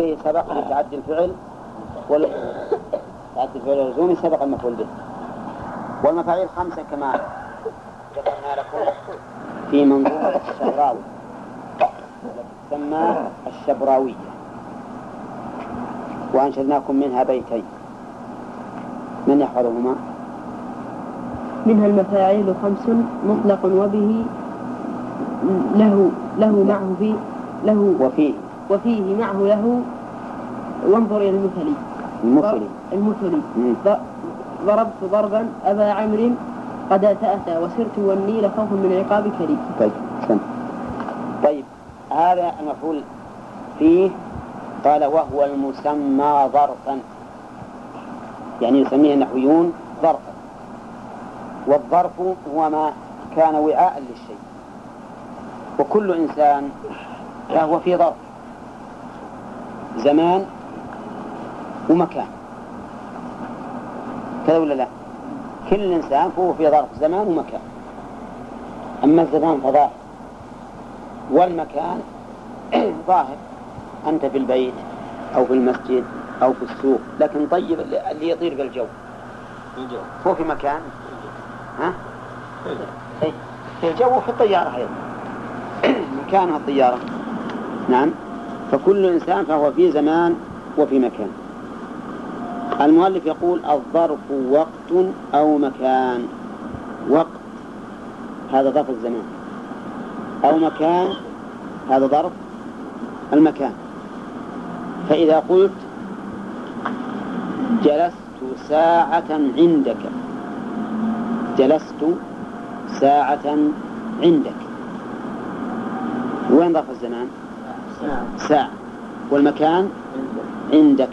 وبه سبق لتعدي الفعل وال... تعدي الفعل اللزومي سبق المفعول به. والمفاعيل خمسة كما ذكرنا لكم في منظومة الشبراوي تسمى الشبراوية. وأنشدناكم منها بيتين. من يحفظهما؟ منها المفاعيل خمس مطلق وبه له له معه في له وفيه وفيه معه له. وانظر إلى المثلي المثلي المثلي ضربت ضربا. أبا عمرو قد أتأتى وسرت والنيل خوف من عقاب كريم. طيب سم. طيب هذا المفعول فيه قال وهو المسمى ظرفا. يعني يسميه النحويون ظرفا. والظرف هو ما كان وعاء للشيء. وكل إنسان فهو في ظرف زمان ومكان. كذا ولا لا؟ كل إنسان فهو في ظرف زمان ومكان. أما الزمان فظاهر. والمكان ظاهر. أنت في البيت أو في المسجد أو في السوق. لكن طيب اللي يطير في الجو. هو في مكان. ها؟ إيه. في الجو وفي الطيارة أيضا. مكانها الطيارة. نعم. فكل إنسان فهو في زمان وفي مكان. المؤلف يقول الظرف وقت أو مكان. وقت هذا ظرف الزمان. أو مكان هذا ظرف المكان. فإذا قلت جلست ساعة عندك جلست ساعة عندك وين ظرف الزمان؟ ساعة والمكان عندك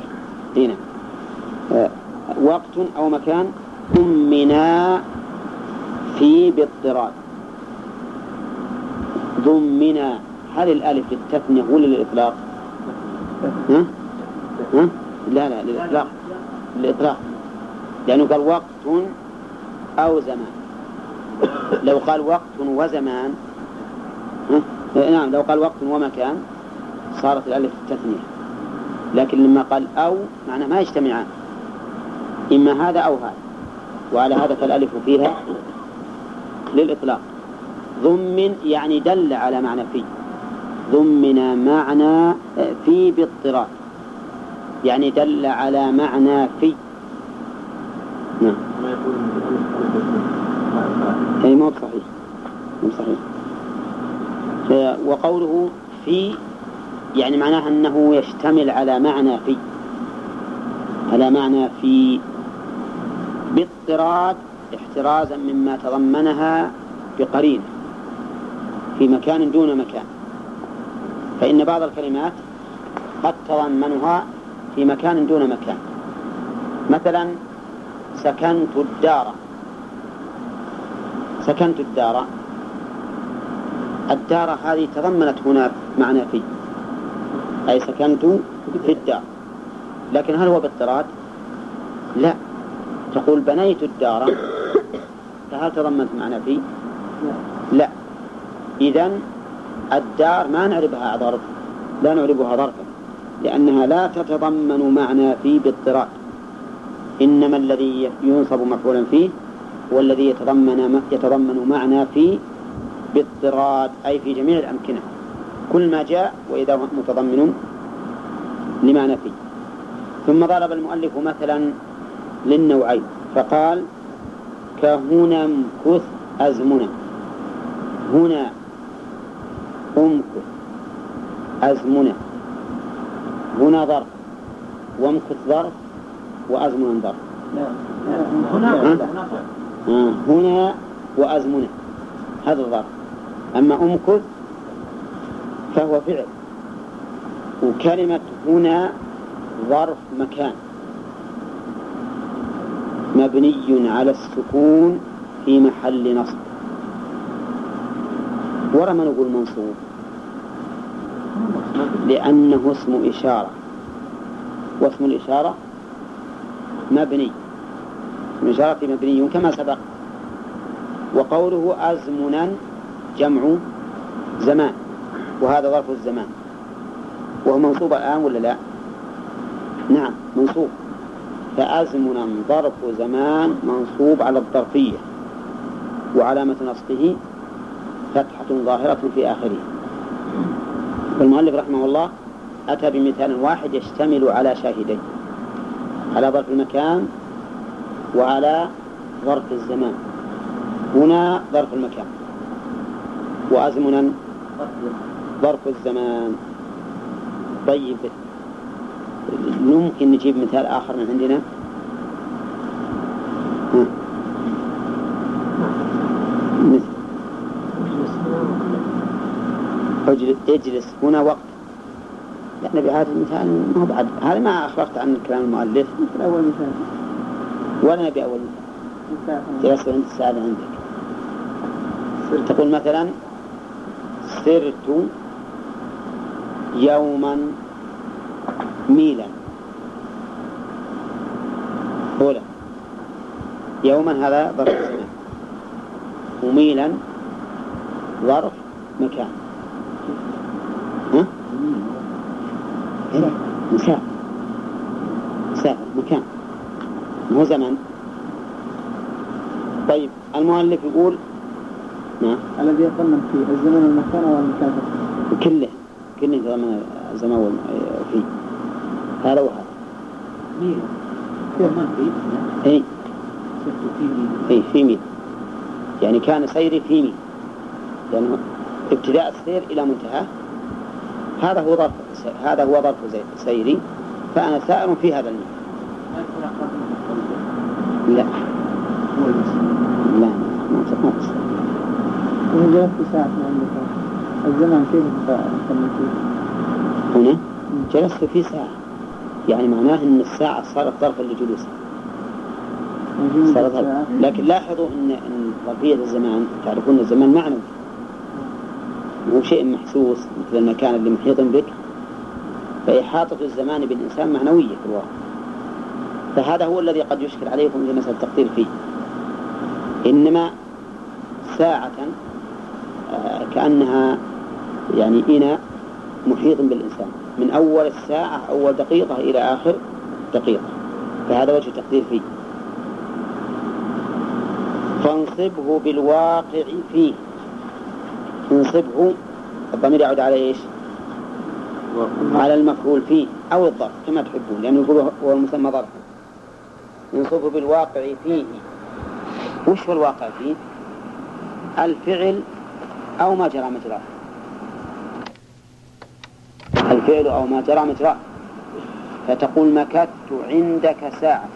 هنا آه، وقت أو مكان ضمنا في باضطراد ضمنا هل الألف للتثنية ولا للإطلاق؟ ها؟ ها؟ لا لا للإطلاق للإطلاق لأنه قال وقت أو زمان لو قال وقت وزمان ها؟ نعم لو قال وقت ومكان صارت الألف التثنية لكن لما قال أو معناه ما يجتمعان. إما هذا أو هذا. وعلى هذا فالألف فيها للإطلاق. ضمن يعني دل على معنى في. ضمن معنى في باضطراد يعني دل على معنى في. نعم. أي مو صحيح مو صحيح وقوله في يعني معناها أنه يشتمل على معنى في على معنى في باضطراد احترازا مما تضمنها بقرينة في مكان دون مكان. فإن بعض الكلمات قد تضمنها في مكان دون مكان. مثلا سكنت الدار. سكنت الدار. الدار هذه تضمنت هنا معنى في. أي سكنت في الدار لكن هل هو باضطراد؟ لا. تقول بنيت الدار. فهل تضمنت معنى في؟ لا. إذا الدار ما نعربها ظرف. لا نعربها ظرفا. لأنها لا تتضمن معنى في باضطراد. إنما الذي ينصب مفعولا فيه هو الذي يتضمن يتضمن معنى في باضطراد. أي في جميع الأمكنة. كل ما جاء وإذا هو متضمن لمعنى فيه ثم ضرب المؤلف مثلا للنوعين فقال كهنا امكث أزمنة هنا امكث أزمنة هنا ظرف وامكث ظرف وأزمنة ظرف. هنا هنا وأزمنة هذا الظرف. أما أمكث فهو فعل. وكلمة هنا ظرف مكان. مبني على السكون في محل نصب. ورا ما نقول منصوب؟ لأنه اسم إشارة. واسم الإشارة مبني. اسم الإشارة مبني كما سبق. وقوله أزمنا جمع زمان. وهذا ظرف الزمان. وهو منصوب الآن ولا لا؟ نعم منصوب. فأزمنا ظرف زمان منصوب على الظرفية وعلامة نصبه فتحة ظاهرة في آخره. والمؤلف رحمه الله أتى بمثال واحد يشتمل على شاهدين على ظرف المكان وعلى ظرف الزمان. هنا ظرف المكان. وأزمنا ظرف الزمان. طيب. ممكن نجيب مثال آخر من عندنا؟ اجلس. هنا وقت. لا نبي هذا المثال ما بعد. هذا ما أخرجت عن كلام المؤلف. مثل أول مثال. ولا نبي أول مثال. جلست عند السادة عندك. تقول مثلا سرت يوما ميلا. أولى يوما هذا ظرف زمان وميلا ظرف مكان. ها؟ إيه مسافة مكان. مو زمن. طيب المؤلف يقول الذي يتضمن فيه الزمن والمكان والمكان. كله. كله يتضمن الزمان فيه هذا وهذا ميل ما في؟ اي اي في ميل يعني كان سيري في ميل لأنه ابتداء السير إلى منتهى. هذا هو ظرف هذا هو ظرف سيري. فأنا سائر في هذا الميل لا. لا ما تصير إذا جلست ساعة عندك الزمن كيف فيه؟ هنا جلست في ساعة. يعني معناه أن الساعة صارت ظرفا لجلوسه صارت لكن لاحظوا أن أن ظرفية الزمان تعرفون الزمان معنوي مو شيء محسوس مثل المكان اللي محيط بك. فإحاطة الزمان بالإنسان معنوية في الواقع. فهذا هو الذي قد يشكل عليكم في مسألة التقدير فيه. إنما ساعة آه، كأنها يعني إناء محيط بالإنسان. من أول الساعة أول دقيقة إلى آخر دقيقة. فهذا وجه التقدير فيه. فانصبه بالواقع فيه. انصبه الضمير يعود على إيش؟ على المفعول فيه أو الظرف كما تحبون لأنه يقول هو المسمى ظرف. انصبه بالواقع فيه. وش هو الواقع فيه؟ الفعل أو ما جرى مجراه الفعل أو ما جرى مجراه فتقول مكثت عندك ساعة.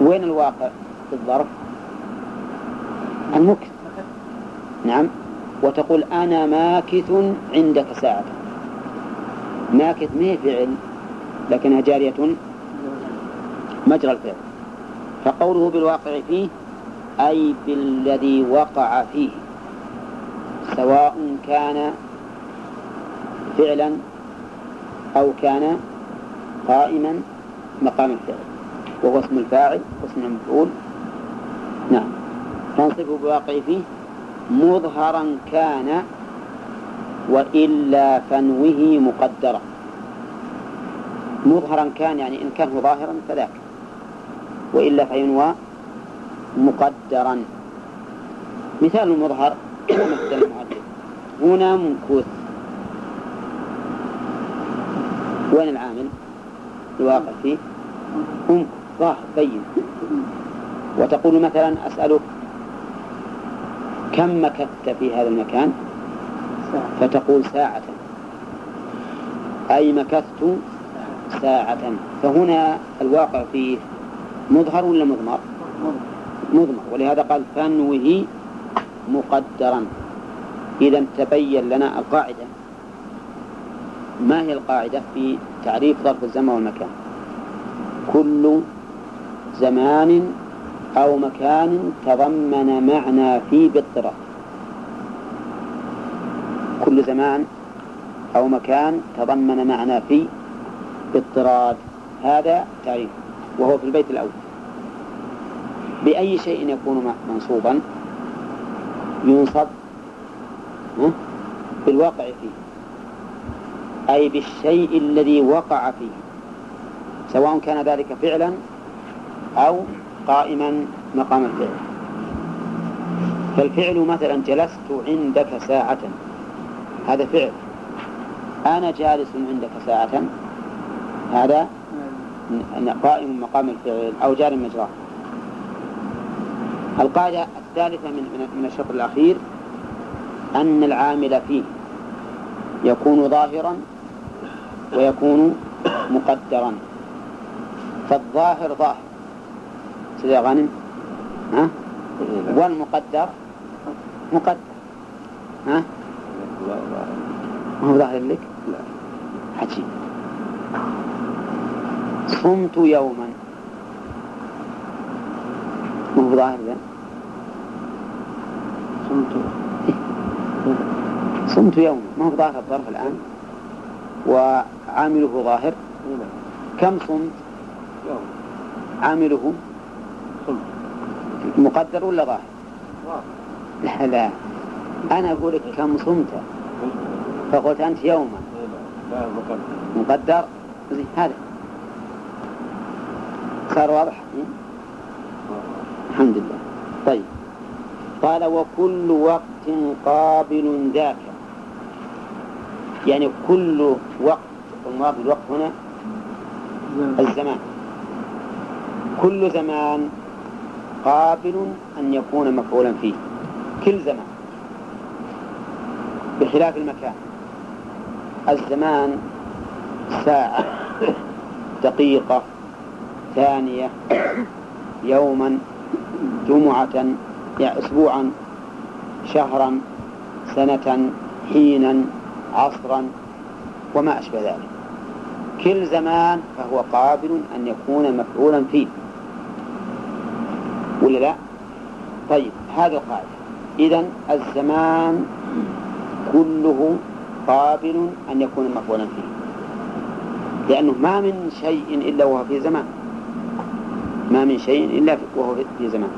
وين الواقع؟ في الظرف. المكث. نعم. وتقول أنا ماكث عندك ساعة. ماكث ما فعل لكنها جارية. مجرى الفعل. فقوله بالواقع فيه أي بالذي وقع فيه سواء كان فعلا أو كان قائما مقام الفعل وهو اسم الفاعل واسم المفعول. نعم. تنصفه بواقع فيه مظهرا كان وإلا فنوه مقدرا. مظهرا كان يعني إن كان ظاهرا فذاك وإلا فينوى مقدرا. مثال المظهر هنا مكوث وين العامل الواقع فيه هم ظاهر بين. وتقول مثلا أسألك كم مكثت في هذا المكان؟ فتقول ساعة. أي مكثت؟ ساعة. فهنا الواقع فيه مظهر ولا مضمر؟ مضمر. ولهذا قال فنوه مقدرا. إذا تبين لنا القاعدة. ما هي القاعدة في تعريف ظرف الزمان والمكان؟ كل زمان أو مكان تضمن معنى في باضطراب. كل زمان أو مكان تضمن معنى في باضطراد هذا تعريف وهو في البيت الأول. بأي شيء يكون منصوبا ينصب بالواقع فيه. أي بالشيء الذي وقع فيه سواء كان ذلك فعلا أو قائما مقام الفعل. فالفعل مثلا جلست عندك ساعة هذا فعل. أنا جالس عندك ساعة هذا قائم مقام الفعل أو جار مجراه القاعدة الثالثة من من الشطر الأخير أن العامل فيه يكون ظاهرا ويكون مقدرا. فالظاهر ظاهر. سيدي غانم ها؟ والمقدر مقدر. ها؟ ما هو ظاهر لك؟ لا. عجيب صمت يوما. ما هو ظاهر ذا؟ صمت. صمت يوما. ما هو ظاهر الظرف الآن؟ وعامله ظاهر. كم صمت عامله مقدر ولا ظاهر؟ لا لا. أنا أقول لك كم صمت. فقلت أنت يوما. مقدر؟ هذا. صار واضح؟ الحمد لله. طيب. قال وكل وقت قابل ذاك. يعني كل وقت المراد بالوقت هنا الزمان. كل زمان قابل أن يكون مفعولا فيه. كل زمان. بخلاف المكان. الزمان ساعة دقيقة ثانية يوما جمعة يعني أسبوعا شهرا سنة حينا عصرا وما أشبه ذلك. كل زمان فهو قابل أن يكون مفعولا فيه. ولا لا؟ طيب هذه القاعدة. إذا الزمان كله قابل أن يكون مفعولا فيه. لأنه ما من شيء إلا وهو في زمان. ما من شيء إلا وهو في زمان.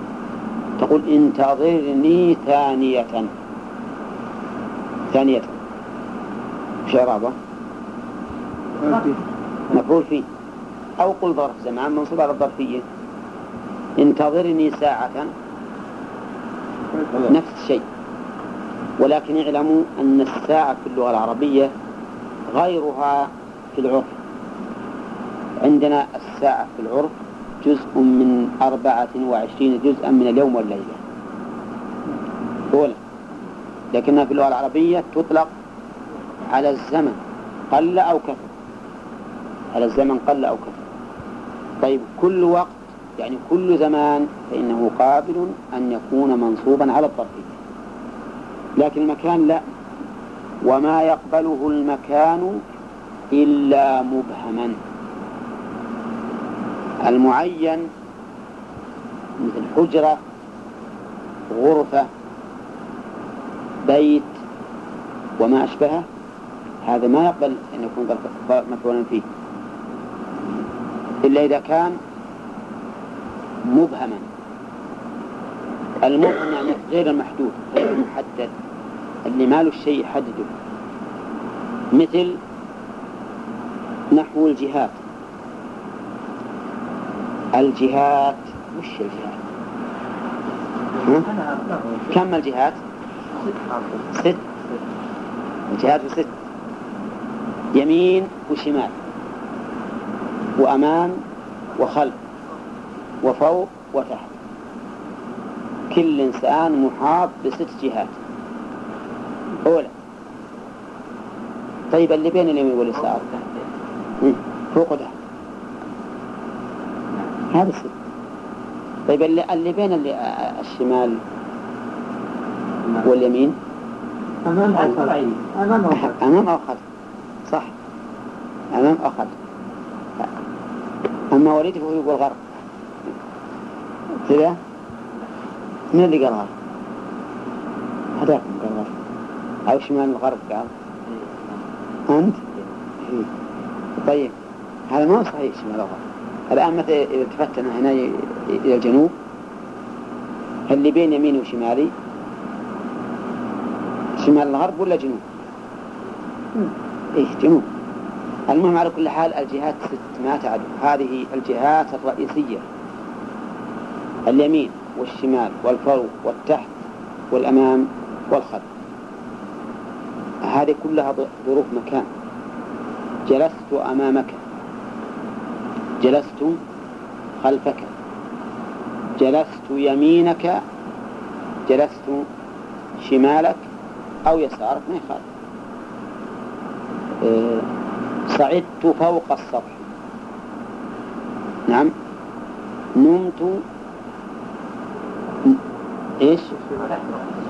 تقول انتظرني ثانية. ثانية. وش إعرابه؟ مفعول فيه. أو قل ظرف زمان منصوب على الظرفية. انتظرني ساعة. نفس الشيء. ولكن اعلموا أن الساعة في اللغة العربية غيرها في العرف. عندنا الساعة في العرف جزء من أربعة وعشرين جزءا من اليوم والليلة. أولى لكنها في اللغة العربية تطلق على الزمن قل أو كثر على الزمن قل أو كثر طيب كل وقت يعني كل زمان فإنه قابل أن يكون منصوبا على الظرفية لكن المكان لا. وما يقبله المكان إلا مبهما. المعين مثل حجرة غرفة بيت وما أشبهه. هذا ما يقبل أن يكون مفعولا فيه. إلا إذا كان مبهما. المبهم يعني غير المحدود غير المحدد. اللي ما له الشيء يحدده. مثل نحو الجهات الجهات وش الجهات؟ كم الجهات؟ ست. الجهات ست. يمين وشمال وأمام وخلف وفوق وتحت. كل إنسان محاط بست جهات. أولى طيب اللي بين اليمين واليسار؟ فوق وتحت. هذا الست طيب اللي, اللي بين اللي الشمال واليمين؟ أمام أو خلف أمام أو خلف؟ أمام أو خلف. صح. أمام خلف أما وليد فهو يقول غرب كذا؟ من اللي قالها؟ هذاك قال غرب أو شمال الغرب قال؟ أنت؟ طيب. هذا ما هو صحيح شمال الغرب الآن مثلا إذا التفتنا هنا إلى الجنوب؟ اللي بين يميني وشمالي؟ شمال الغرب ولا جنوب؟ جنوب المهم على كل حال الجهات ست ما تعد هذه الجهات الرئيسية. اليمين والشمال والفوق والتحت والأمام والخلف. هذه كلها ظروف مكان. جلست أمامك. جلست خلفك. جلست يمينك. جلست شمالك أو يسارك ما يخالف صعدت فوق السطح. نعم. نمت إيش؟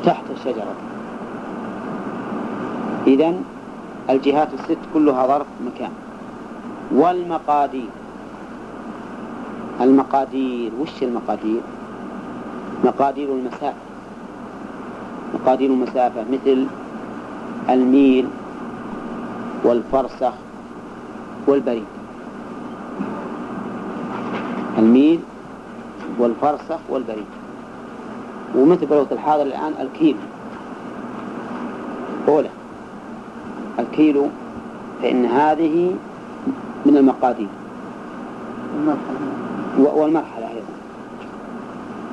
تحت الشجرة إذا الجهات الست كلها ظرف مكان. والمقادير. المقادير. وش المقادير؟ مقادير المسافة. مقادير المسافة مثل الميل والفرسخ والبريد. الميل والفرسخ والبريد. ومثل بلوغة الحاضر الآن؟ الكيلو. أولى. الكيلو فإن هذه من المقادير. والمرحلة. أيضا.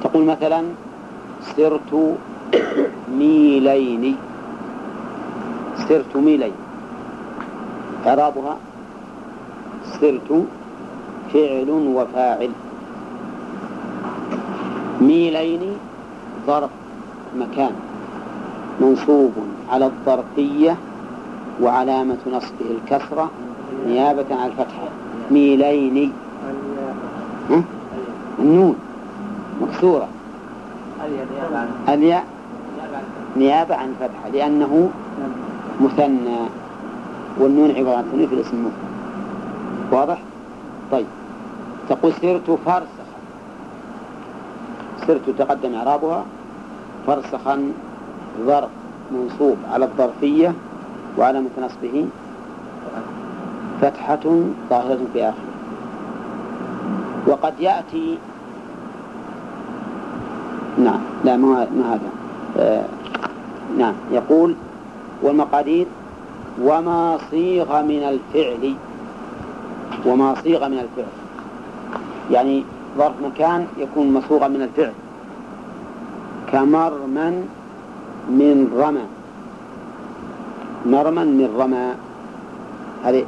تقول مثلا سرت ميلين. سرت ميلين. إعرابها سرت فعل وفاعل. ميلين ظرف مكان منصوب على الظرفية وعلامة نصبه الكسرة نيابة عن الفتحة ميلين. النون مكسورة. الياء نيابة عن الفتحة لأنه مثنى والنون عبارة عن في الاسم. المفرد واضح؟ طيب. تقول سرت فرسخا سرت تقدم إعرابها. فرسخا ظرف منصوب على الظرفية وعلامة نصبه فتحة ظاهرة في آخره. وقد يأتي نعم لا ما ما هذا. آه نعم يقول والمقادير وما صيغ من الفعل. وما صيغ من الفعل. يعني ظرف مكان يكون مصوغا من الفعل. كمرمى من رمى. مرمى من رمى. هذه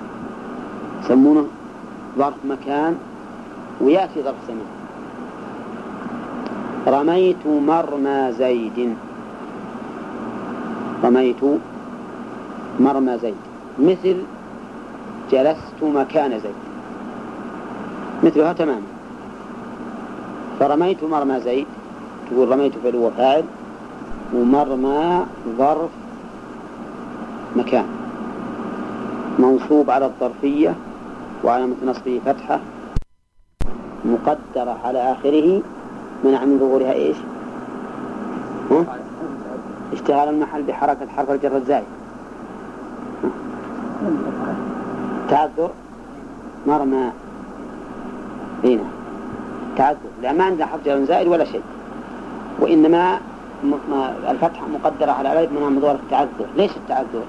يسمونه ظرف مكان ويأتي ظرف زمان رميت مرمى زيد. رميت مرمى زيد. مثل جلست مكان زيد. مثلها تماما فرميت مرمى زيد تقول رميت فعل وفاعل ومرمى ظرف مكان. منصوب على الظرفية وعلامة نصبه فتحة مقدرة على آخره منع من ظهورها إيش؟ اشتغال المحل بحركة حرف الجر الزائد تعذر. مرمى هنا تعذر لا ما عندنا حرف جر زائد ولا شيء. وإنما الفتحة مقدرة على ألف من مدور التعذر. ليش التعذر؟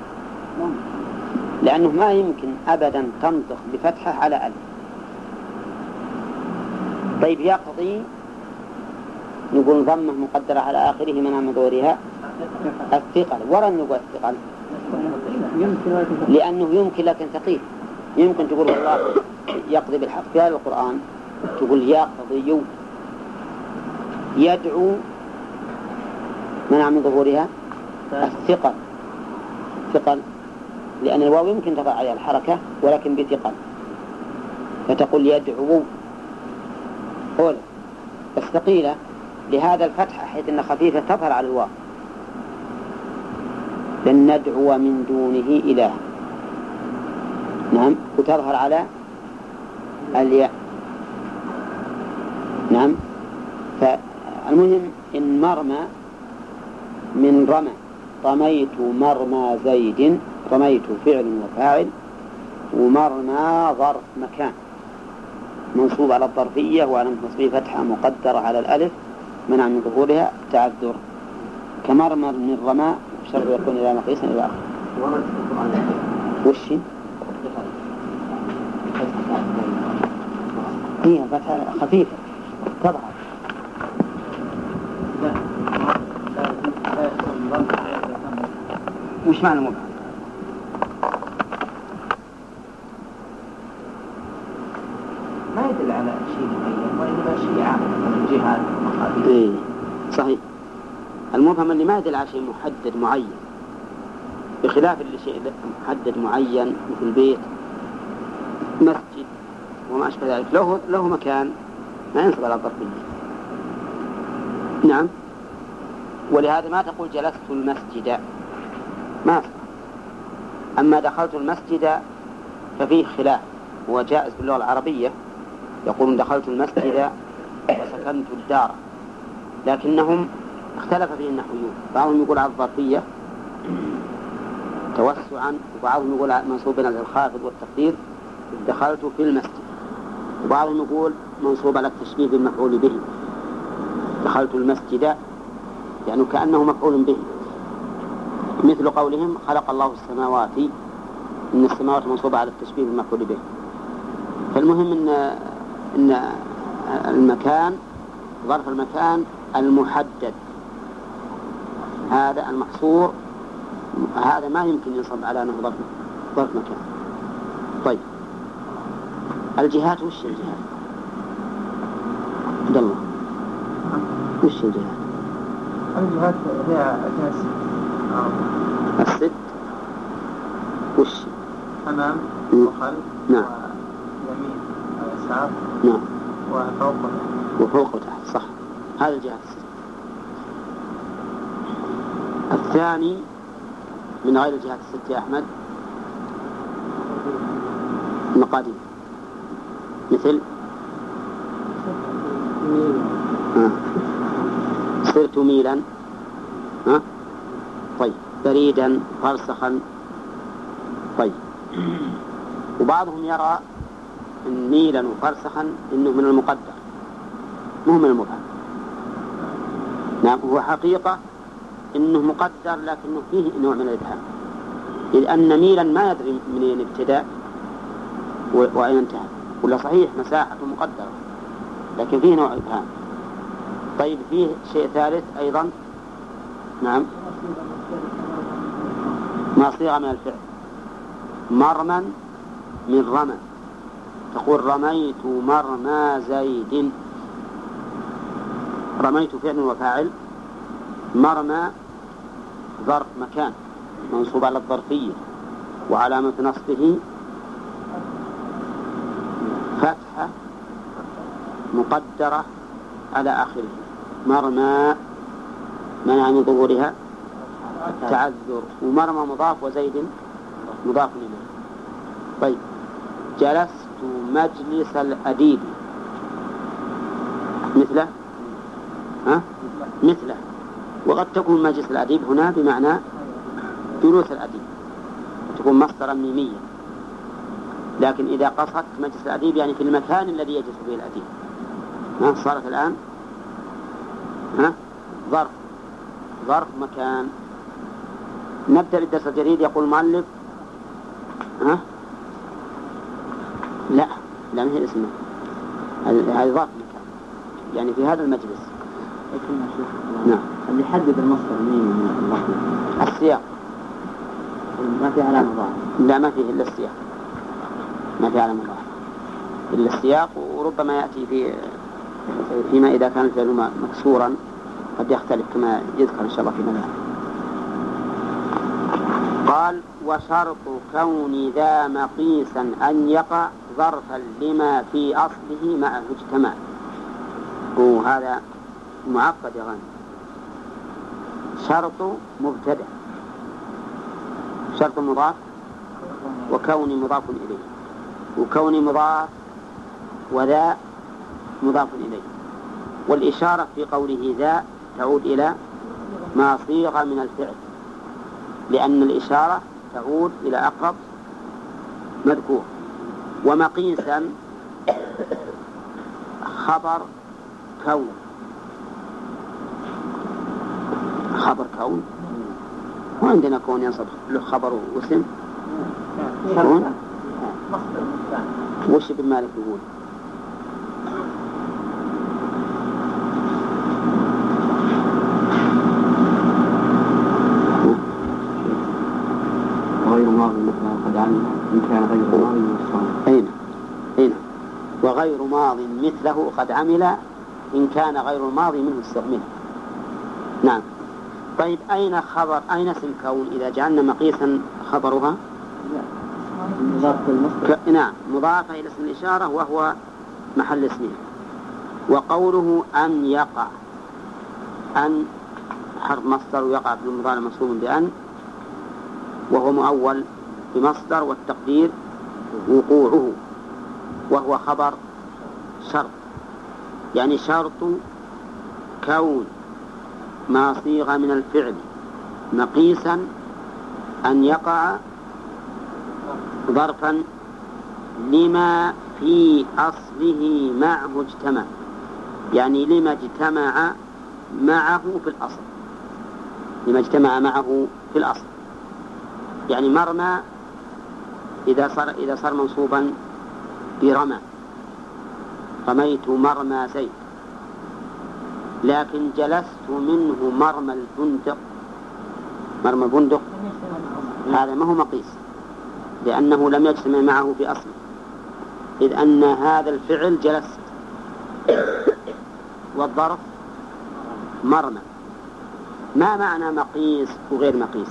لأنه ما يمكن أبدا تنطق بفتحة على ألف. طيب يقضي نقول ضمة مقدرة على آخره من مدورها الثقل ورا نقول الثقل لأنه يمكن لكن ثقيل. يمكن تقول والله يقضي بالحق في هذا القرآن. تقول يقضي يدعو منع من ظهورها؟ الثقل. ثقل. لأن الواو يمكن تضع عليها الحركة ولكن بثقل. فتقول يدعو. أولى بس ثقيلة. لهذا الفتحة حيث أنها خفيفة تظهر على الواو. لن ندعو من دونه إلها. نعم. وتظهر على الياء. نعم. فالمهم إن مرمى من رمى. رميت مرمى زيد رميت فعل وفاعل ومرمى ظرف مكان. منصوب على الظرفية وعلى نصبه فتحة مقدرة على الألف منع من ظهورها تعذر. كمرمر من رمى الشر يكون إلى مقيس إلى آخره وش؟ فتحة خفيفة. وش معنى مبهم؟ ما يدل على شيء معين وإنما شيء عام الجهاد المقادير إيه صحيح. المبهم اللي ما يدل على شيء محدد معين. بخلاف اللي شيء محدد معين مثل بيت مسجد وما أشبه ذلك. له له مكان ما ينصب على الظرفية. نعم. ولهذا ما تقول جلست المسجد ما. أما دخلت المسجد ففيه خلاف هو جائز باللغة العربية يقولون دخلت المسجد وسكنت الدار لكنهم اختلف فيه النحويون. بعضهم يقول على الظرفية توسعا وبعضهم يقول منصوب على الخافض والتقدير دخلت في المسجد وبعضهم يقول منصوب على التشبيه بالمفعول به. دخلت المسجد يعني كأنه مفعول به. مثل قولهم خلق الله السماوات إن السماوات منصوبة على التشبيه بالمفعول به. فالمهم إن إن المكان ظرف المكان المحدد. هذا المحصور هذا ما يمكن ينصب على أنه ظرف ظرف مكان. طيب. الجهات وش الجهات؟ عبد الله. وش الجهات؟ الجهات هي أساس الست وش؟ أمام. وخلف. نعم. ويمين. ويسار نعم. وفوق. وفوق وتحت صح. هذا الجهات الست. الثاني من غير الجهات الست يا أحمد؟ المقادير. مثل؟ ها. صرت ميلا. بريدا فرسخا طيب. وبعضهم يرى إن ميلا وفرسخا إنه من المقدر مو من المبهم. نعم هو حقيقة إنه مقدر لكنه فيه نوع من الإبهام. إذ أن ميلا ما يدري منين ابتدأ وأين انتهى. ولا صحيح مساحته مقدرة لكن فيه نوع إبهام. طيب فيه شيء ثالث أيضا؟ نعم. ما صيغ من الفعل. مرما من رمى. تقول رميت مرمى زيد. رميت فعل وفاعل. مرمى ظرف مكان منصوب على الظرفية وعلامة نصبه فتحة مقدرة على آخره. مرمى منع من ظهورها. التعذر ومرمى مضاف وزيد مضاف إليه طيب. جلست مجلس الأديب. مثله؟ ها؟ مثله. وقد تكون مجلس الأديب هنا بمعنى جلوس الأديب. تكون مصدرا ميميا. لكن إذا قصدت مجلس الأديب يعني في المكان الذي يجلس فيه الأديب. ها؟ صارت الآن؟ ها؟ ظرف. ظرف مكان. نبدأ بالدرس الجديد يقول المؤلف. ها؟ لا لا ما هي اسمه هذه مكان يعني في هذا المجلس. نعم. اللي يحدد المصدر مين؟ السياق. ما في علامة ظاهرة لا ما فيه إلا السياق. ما في علامة ظاهرة إلا السياق وربما يأتي في فيما إذا كان الفعل مكسورا قد يختلف كما يذكر إن شاء الله فيما بعد قال وشرط كون ذا مقيسا أن يقع ظرفا لما في أصله معه اجتماع وهذا معقد يا غانم شرط مبتدأ. شرط مضاف وكوني مضاف إليه. وكوني مضاف وذا مضاف إليه. والإشارة في قوله ذا تعود إلى ما صيغ من الفعل. لأن الإشارة تعود إلى أقرب مذكور. ومقيسا خبر كون. خبر كون. وعندنا كون ينصب له خبر واسم. كون وش ابن مالك يقول إن كان غير ماضي مستمر أين؟ أين؟ وغير ماض مثله قد عمل إن كان غير الماضي منه استعمل نعم. طيب أين خبر أين اسم كون إذا جعلنا مقيسا خبرها؟ ك... نعم. مضافة إلى اسم الإشارة وهو محل اسمه. وقوله أن يقع. أن حرف مصدر ويقع في المضارع منصوب بأن. وهو مؤول. بمصدر والتقدير وقوعه وهو خبر شرط. يعني شرط كون ما صيغ من الفعل مقيسا أن يقع ظرفا لما في أصله معه اجتمع يعني لما اجتمع معه في الأصل. لما اجتمع معه في الأصل. يعني مرمى إذا صار إذا صار منصوبا برمى. رميت مرمى زيد. لكن جلست منه مرمى الفندق مرمى الفندق هذا ما هو مقيس. لأنه لم يجتمع معه في أصله إذ أن هذا الفعل جلست. والظرف مرمى. ما معنى مقيس وغير مقيس؟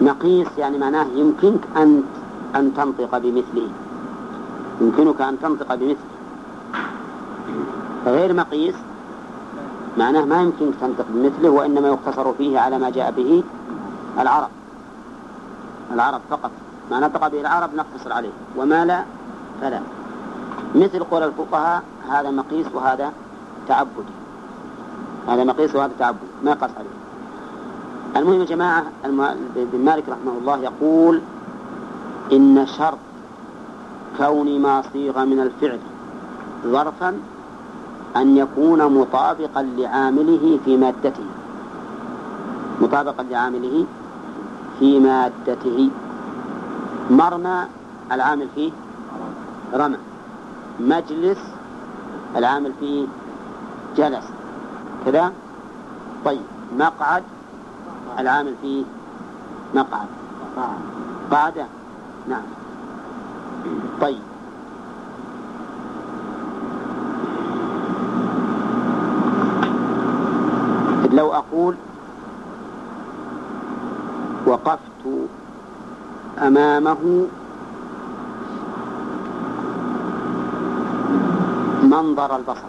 مقيس يعني معناه يمكنك أن أن تنطق بمثله. يمكنك أن تنطق بمثله. غير مقيس معناه ما يمكنك تنطق بمثله وإنما يقتصر فيه على ما جاء به العرب. العرب فقط. ما نطق به العرب نقتصر عليه. وما لا فلا. مثل قول الفقهاء هذا مقيس وهذا تعبدي هذا مقيس وهذا تعبد. ما يقاس عليه. المهم يا جماعة ابن مالك رحمه الله يقول إن شرط كون ما صيغ من الفعل ظرفا أن يكون مطابقا لعامله في مادته. مطابقا لعامله في مادته. مرمى العامل فيه رمى. مجلس العامل فيه جلس. كذا؟ طيب. مقعد العامل فيه مقعد. قعدة نعم. طيب. لو أقول وقفت أمامه منظر البصر.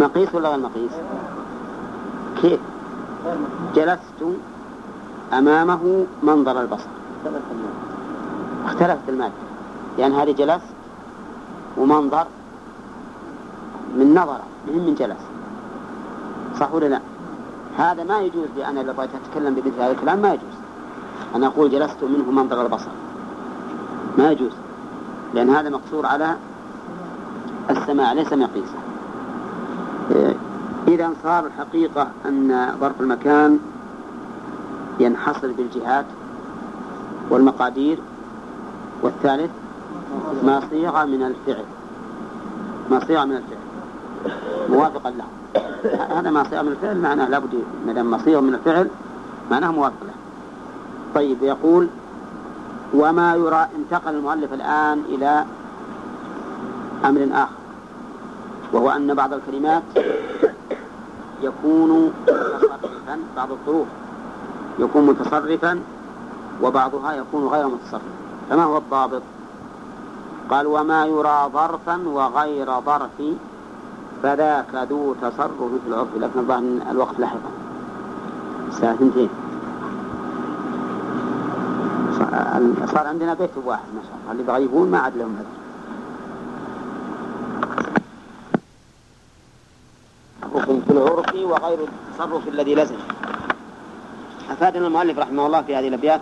مقيس ولا غير مقيس؟ كيف جلست أمامه منظر البصر. اختلفت المادة. يعني هذه جلست ومنظر من نظر من من جلس. صح ولا لا؟ هذا ما يجوز لي أنا إذا بغيت أتكلم بمثل هذا الكلام ما يجوز. أنا أقول جلست منه منظر البصر. ما يجوز. لأن هذا مقصور على السماع ليس مقيسا إذا صار الحقيقة أن ظرف المكان ينحصر بالجهات والمقادير والثالث ما صيغ من الفعل ما صيغ من الفعل موافقا له. هذا ما صيغ من الفعل معناه لابد ما دام ما صيغ من الفعل معناه موافق له. طيب يقول وما يرى انتقل المؤلف الآن إلى أمر آخر وهو أن بعض الكلمات يكون متصرفا بعض الظروف. يكون متصرفا وبعضها يكون غير متصرف. فما هو الضابط؟ قال وما يرى ظرفا وغير ظرف فذاك ذو تصرف في العرف. لكن الظاهر الوقت لاحقا. الساعة اثنتين. صار عندنا بيت واحد ما شاء الله. اللي بغيبون ما عاد لهم هذا في العرف وغير التصرف الذي لزم. أفادنا المؤلف رحمه الله في هذه الأبيات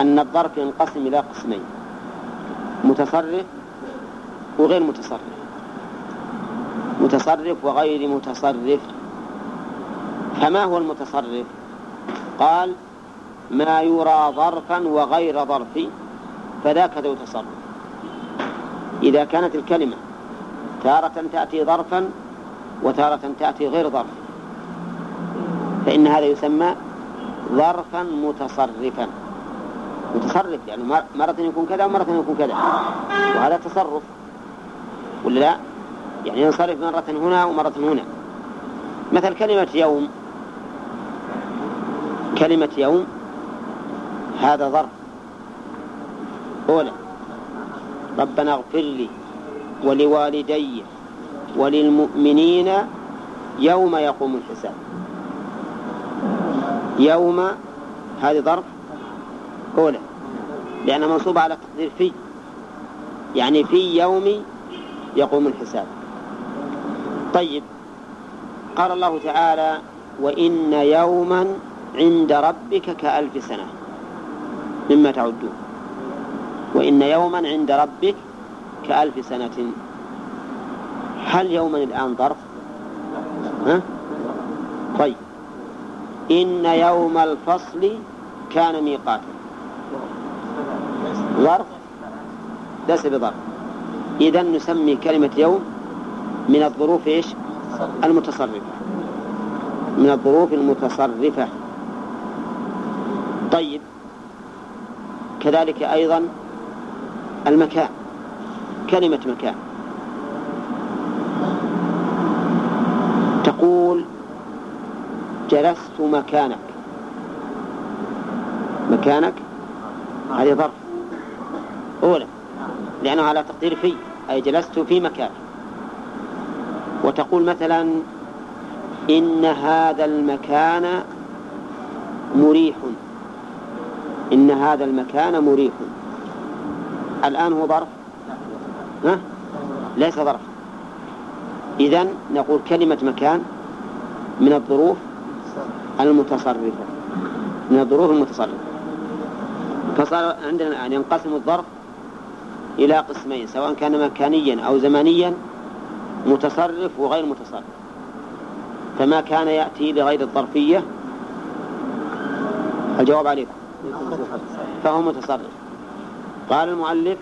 أن الظرف ينقسم إلى قسمين متصرف وغير متصرف. متصرف وغير متصرف. فما هو المتصرف؟ قال ما يرى ظرفا وغير ظرف فذاك ذو تصرف. إذا كانت الكلمة تارة تأتي ظرفا وتارة تأتي غير ظرف. فإن هذا يسمى ظرفا متصرفا. متصرف يعني مرة يكون كذا ومرة يكون كذا. وهذا تصرف. ولا لا؟ يعني ينصرف مرة هنا ومرة هنا. مثل كلمة يوم. كلمة يوم هذا ظرف. أولى ربنا اغفر لي ولوالدي وللمؤمنين يوم يقوم الحساب. يوم هذه ظرف أولى لأنها منصوبة على تقدير في يعني في يوم يقوم الحساب. طيب قال الله تعالى وإن يوما عند ربك كألف سنة. مما تعدون. وإن يوما عند ربك كألف سنة. هل يوما الآن ظرف؟ ها؟ طيب. إن يوم الفصل كان ميقاتا ظرف؟ ليس بظرف. إذا نسمي كلمة يوم من الظروف إيش؟ المتصرفة. من الظروف المتصرفة. طيب. كذلك أيضا المكان. كلمة مكان. تقول جلست مكانك. مكانك؟ هذه ظرف. أولى لأنه على تقدير في أي جلست في مكان وتقول مثلا إن هذا المكان مريح. إن هذا المكان مريح. الآن هو ظرف؟ ها؟ ليس ظرف. إذن نقول كلمة مكان من الظروف المتصرفة من الظروف المتصرفة فصار عندنا الآن ينقسم الظرف إلى قسمين سواء كان مكانيا أو زمانيا متصرف وغير متصرف فما كان يأتي لغير الظرفية؟ الجواب عليكم. فهو متصرف قال المؤلف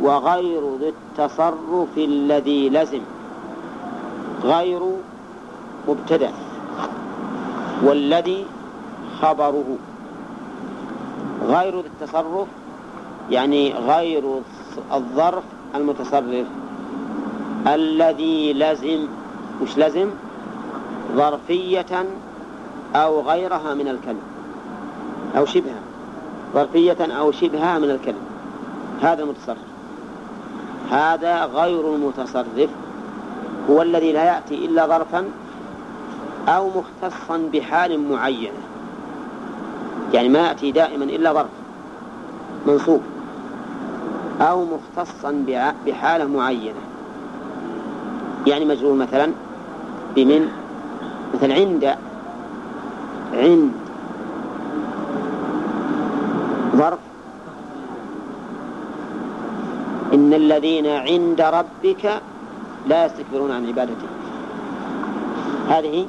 وغير ذي التصرف الذي لزم. غير مبتدأ والذي خبره غير التصرف يعني غير الظرف المتصرف الذي لزم وش لزم ظرفية أو غيرها من الكلم أو شبهها ظرفية أو شبهها من الكلم هذا المتصرف. هذا غير المتصرف هو الذي لا يأتي إلا ظرفا أو مختصا بحال معينة يعني ما يأتي دائما إلا ظرف منصوب. أو مختصا بحالة معينة. يعني مجرور مثلا بمن مثل عند عند ظرف. إن الذين عند ربك لا يستكبرون عن عبادته. هذه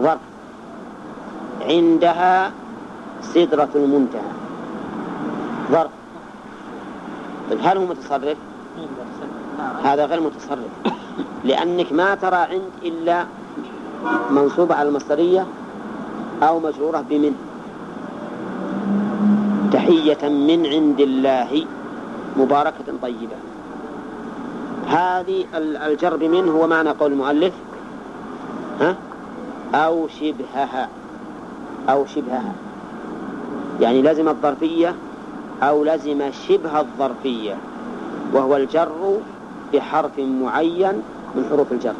ظرف عندها سدرة المنتهى. ظرف. طيب هل هو متصرف؟ هذا غير متصرف. لأنك ما ترى عند إلا منصوبة على المصدرية أو مجرورة بمن. تحية من عند الله مباركة طيبة. هذه الجر بمن هو معنى قول المؤلف. ها؟ أو شبهها أو شبهها. يعني لزم الظرفية أو لزم شبه الظرفية وهو الجر بحرف معين من حروف الجر.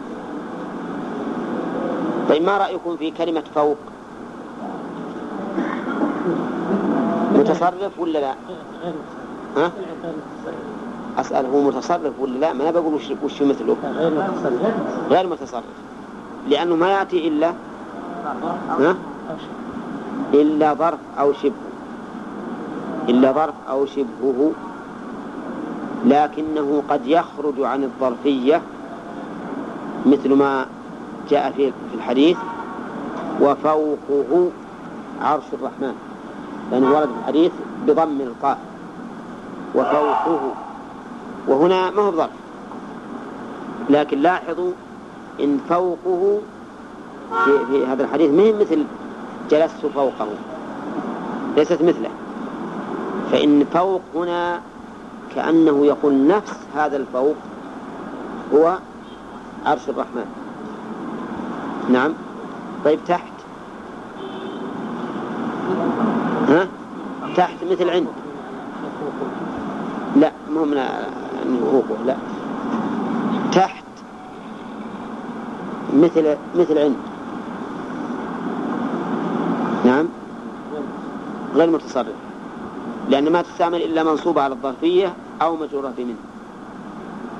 طيب ما رأيكم في كلمة فوق؟ متصرف ولا لا؟ ها؟ أسأل هو متصرف ولا لا؟ ما أنا بقول وش, مثله؟ غير متصرف. لأنه ما يأتي إلا ها؟ إلا ظرف أو شبه. إلا ظرف أو شبهه. لكنه قد يخرج عن الظرفية مثل ما جاء في الحديث. وفوقه عرش الرحمن. لأنه ورد في الحديث بضم القاف. وفوقه. وهنا ما هو ظرف لكن لاحظوا إن فوقه في, في هذا الحديث ما مثل جلست فوقه؟ ليست مثله. فإن فوق هنا كأنه يقول نفس هذا الفوق هو عرش الرحمن. نعم. طيب تحت. ها؟ تحت مثل عند. لا مو من فوقه لا. تحت مثل مثل عند. نعم. غير متصرف. لأن ما تستعمل إلا منصوبة على الظرفية أو مجرورة بمن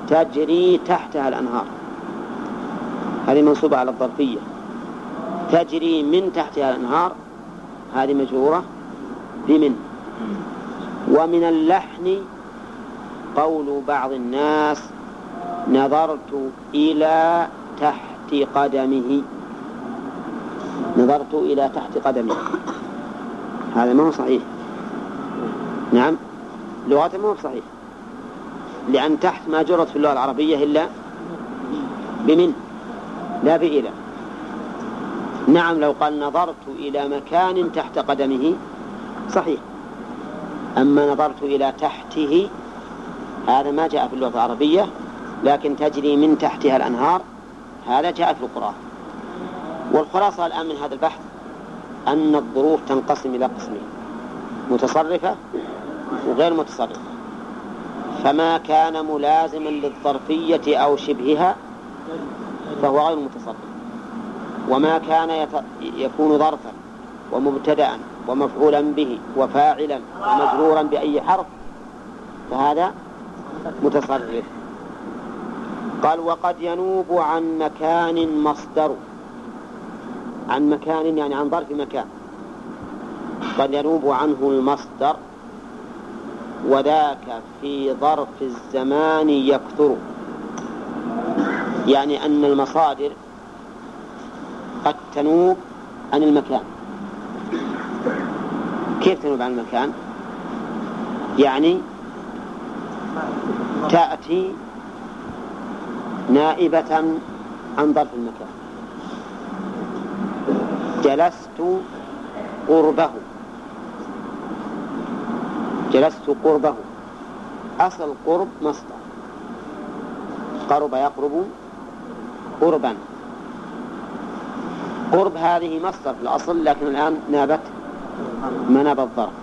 تجري تحتها الأنهار. هذه منصوبة على الظرفية. تجري من تحتها الأنهار. هذه مجرورة بمن؟ ومن اللحن قول بعض الناس نظرت إلى تحت قدمه. نظرت إلى تحت قدمه. هذا ما هو صحيح. نعم. لغة ما هو صحيح. لأن تحت ما جرت في اللغة العربية إلا بمن؟ لا بإلى نعم لو قال نظرت إلى مكان تحت قدمه صحيح. أما نظرت إلى تحته هذا ما جاء في اللغة العربية لكن تجري من تحتها الأنهار هذا جاء في القرآن والخلاصة الآن من هذا البحث أن الظروف تنقسم إلى قسمين متصرفة وغير متصرفة. فما كان ملازما للظرفية أو شبهها فهو غير متصرف. وما كان يت... يكون ظرفا ومبتدأ ومفعولا به وفاعلا ومجرورا بأي حرف فهذا متصرف. قال وقد ينوب عن مكان مصدر. عن مكان يعني عن ظرف مكان. قد ينوب عنه المصدر وذاك في ظرف الزمان يكثر. يعني أن المصادر قد تنوب عن المكان. كيف تنوب عن المكان؟ يعني تأتي نائبة عن ظرف المكان. جلست قربه. جلست قربه. أصل قرب مصدر. قرب يقرب قربا. قرب هذه مصدر في الأصل لكن الآن نابت مناب الظرف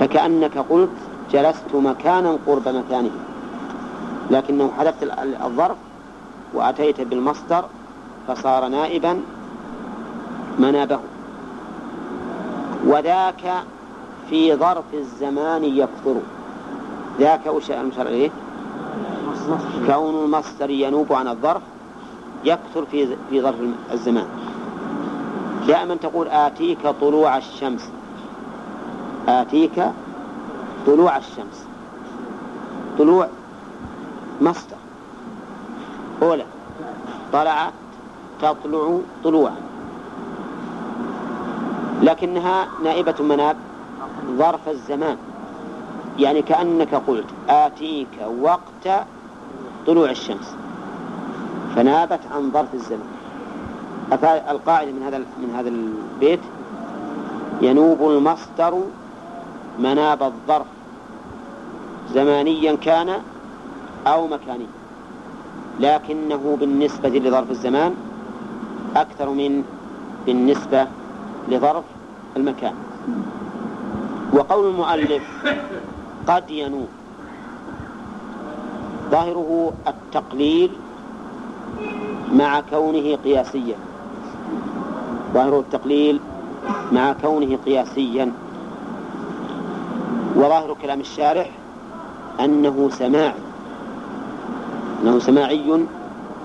فكأنك قلت جلست مكانا قرب مكانه. لكنه حذفت الظرف وأتيت بالمصدر فصار نائبا منابه. وذاك في ظرف الزمان يكثر. ذاك وش المشار إليه؟ كون المصدر ينوب عن الظرف يكثر في في ظرف الزمان. دائما تقول آتيك طلوع الشمس. آتيك طلوع الشمس. طلوع مصدر. أولى طلعت تطلع طلوعا. لكنها نائبة مناب ظرف الزمان. يعني كأنك قلت آتيك وقت طلوع الشمس. فنابت عن ظرف الزمان. القاعدة من هذا من هذا البيت ينوب المصدر مناب الظرف. زمانيا كان أو مكانيا لكنه بالنسبة لظرف الزمان أكثر من بالنسبة لظرف المكان. وقول المؤلف قد ينوب ظاهره التقليل مع كونه قياسيا. ظاهره التقليل مع كونه قياسيا. وظاهر كلام الشارح أنه سماع. أنه سماعي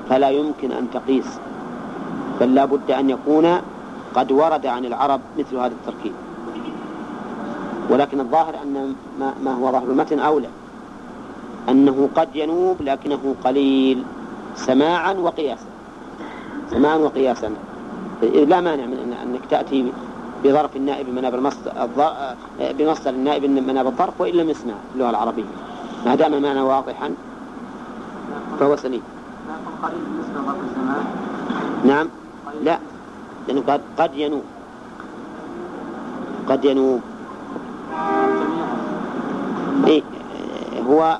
فلا يمكن أن تقيس بل لا بد أن يكون قد ورد عن العرب مثل هذا التركيب. ولكن الظاهر أن ما, هو ظاهر المتن أولى أنه قد ينوب لكنه قليل سماعا وقياسا. سماعا وقياسا. لا مانع من أنك تأتي بظرف النائب مناب المصدر بمصدر النائب مناب الظرف وإن لم يسمع اللغة العربية. ما دام المعنى واضحا فهو سليم. نعم. لا. لأنه قد قد ينوب. قد ينوب. إيه هو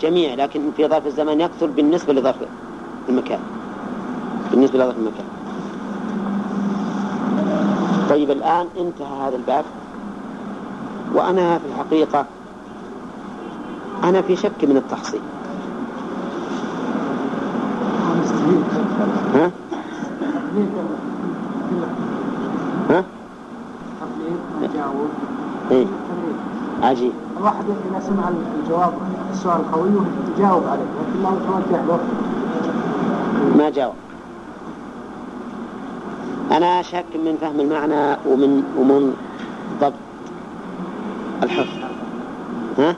جميع لكن في ظرف الزمان يكثر بالنسبة لظرف المكان. بالنسبة لظرف المكان. طيب الآن انتهى هذا الباب. وأنا في الحقيقة أنا في شك من التحصيل ها؟ ها؟ إيه عجيب الواحد إذا سمع الجواب السؤال القوي يجاوب عليه لكن ما متوجه له ما جاوب أنا شك من فهم المعنى ومن ومن ضبط الحفظ ها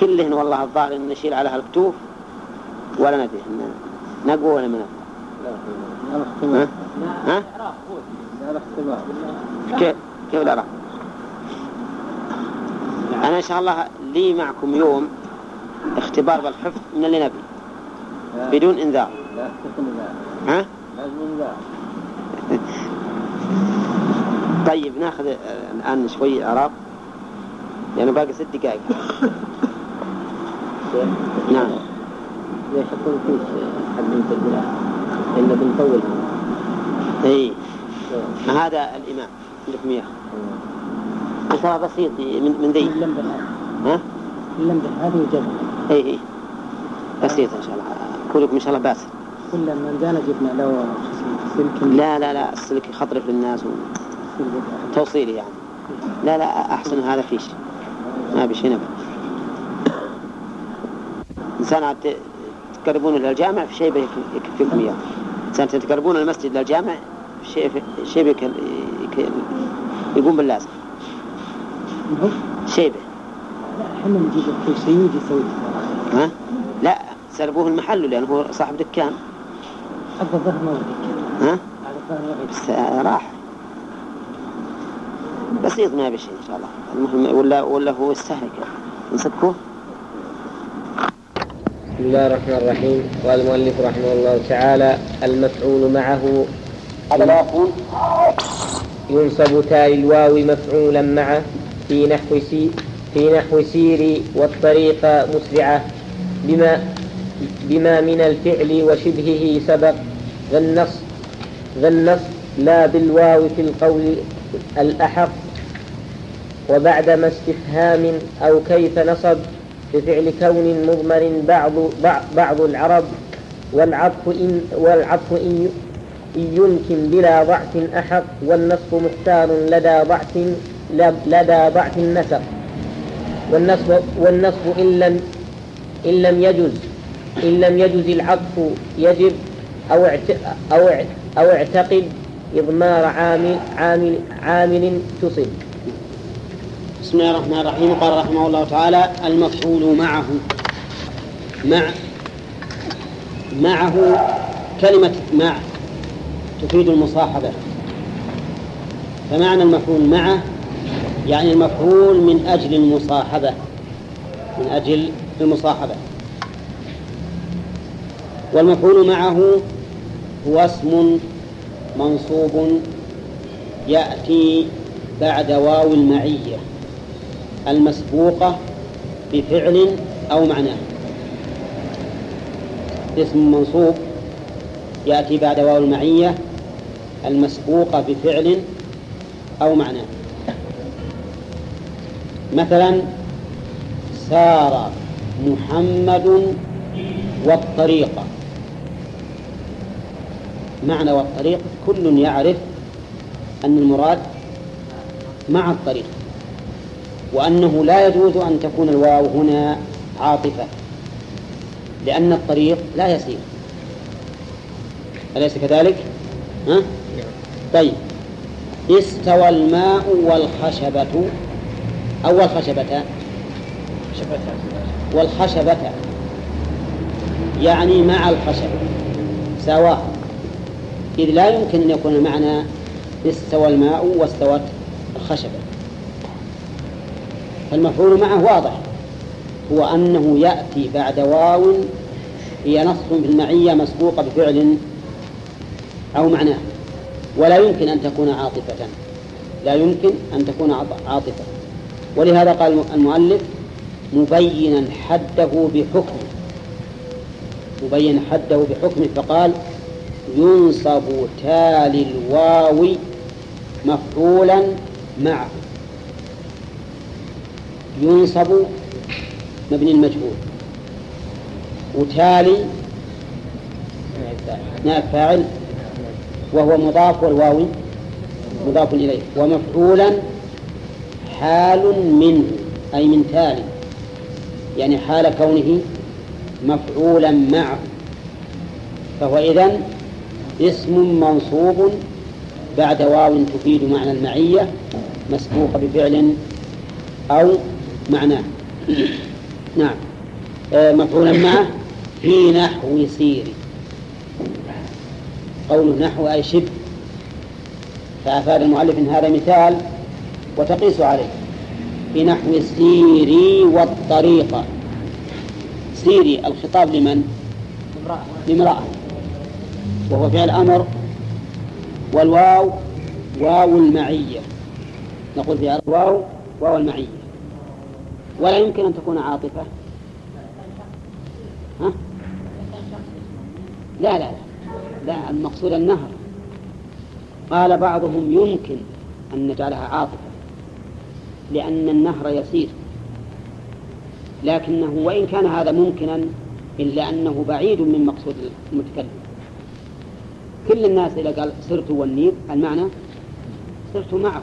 كلهن والله الظاهر إن نشيل عليها الكتوف ولا ندري نقوى ولا ما نقوى ها؟ ها؟ كيف كيف الإعراب؟ أنا إن شاء الله لي معكم يوم اختبار بالحفظ من اللي نبي. بدون إنذار. ها؟ طيب ناخذ الآن شوي إعراب يعني باقي ست دقائق. نعم. فيش حد من البلاد إلا بنطول. اي هذا الإمام. عندكم إياه ترى بسيط من من ذي. ها؟ اللمبة هذه وجبنا اي اي بسيط إن شاء الله. كلكم إن شاء الله باسل كل ما جانا جبنا له سلك. لا لا لا. السلك يخطرف للناس توصيلي يعني. لا لا. أحسن هذا فيش ما بشي نبع إنسان عاد تقربون إلى الجامع في شيء يكفيكم إياه. إنسان تقربون المسجد للجامع في شيء في شيء يقوم باللازم. لا إحنا نجيب يجي يسوي ها؟ لا سلبوه المحل لأنه هو صاحب دكان. هذا الظهر ما ودك ها؟ هذا الظهر ما ودك بس راح. بسيط ما بشيء إن شاء الله. المهم ولا ولا هو يستهلك نسكوه. بسم الله الرحمن الرحيم. قال المؤلف رحمه الله تعالى المفعول معه هذا لا يكون ينصب تاء الواو مفعولا معه. في نحو سي في نحو سيري والطريق مسرعة. بما بما من الفعل وشبهه سبق. ذا النص ذا النص لا بالواو في القول الأحق. وبعدما استفهام أو كيف نصب بفعل كون مضمر بعض بعض, العرب. والعطف إن والعطف إن إن يمكن بلا ضعف أحق. والنصب مختار لدى ضعف لدى ضعف النسق والنصب والنصب إن لم إن لم يجز إن لم يجز العطف يجب أو أو أو اعتقد إضمار عامل عامل عامل تصب بسم الله الرحمن الرحيم. قال رحمه الله تعالى المفعول معه. مع معه كلمة مع تفيد المصاحبة. فمعنى المفعول معه يعني المفعول من أجل المصاحبة من أجل المصاحبة. والمفعول معه هو اسم منصوب يأتي بعد واو المعية المسبوقة بفعل أو معناه اسم منصوب يأتي بعد واو المعية المسبوقة بفعل أو معناه مثلا سار محمد والطريق معنى والطريق كل يعرف أن المراد مع الطريق وأنه لا يجوز أن تكون الواو هنا عاطفة لأن الطريق لا يسير أليس كذلك؟ ها؟ طيب استوى الماء والخشبة أو الخشبة والخشبة. يعني مع الخشب. سواء إذ لا يمكن أن يكون المعنى استوى الماء واستوت الخشبة فالمفعول معه واضح. هو أنه يأتي بعد واو هي نص في المعية مسبوقة بفعل أو معناه. ولا يمكن أن تكون عاطفة. لا يمكن أن تكون عاطفة. ولهذا قال المؤلف مبينا حده بحكمه. مبين حده بحكمه فقال ينصب تالي الواو مفعولا معه. ينصب مبني المجهول. وتالي نائب فاعل وهو مضاف والواو مضاف إليه ومفعولا حال منه أي من تالي يعني حال كونه مفعولا معه فهو إذن اسم منصوب بعد واو تفيد معنى المعية مسبوق بفعل أو معناه. نعم. آه، مفعولا معه في نحو سيري قوله نحو أي شبه. فأفاد المؤلف أن هذا مثال وتقيس عليه. في نحو سيري والطريقة سيري الخطاب لمن؟ لامرأة. وهو فعل أمر. والواو واو المعية. نقول فيها الواو واو المعية. ولا يمكن أن تكون عاطفة. ها؟ لا لا لا. لا المقصود النهر. قال بعضهم يمكن أن نجعلها عاطفة. لأن النهر يسير. لكنه وإن كان هذا ممكنا إلا أنه بعيد من مقصود المتكلم. كل الناس إذا قال سرت والنيل المعنى سرت معه.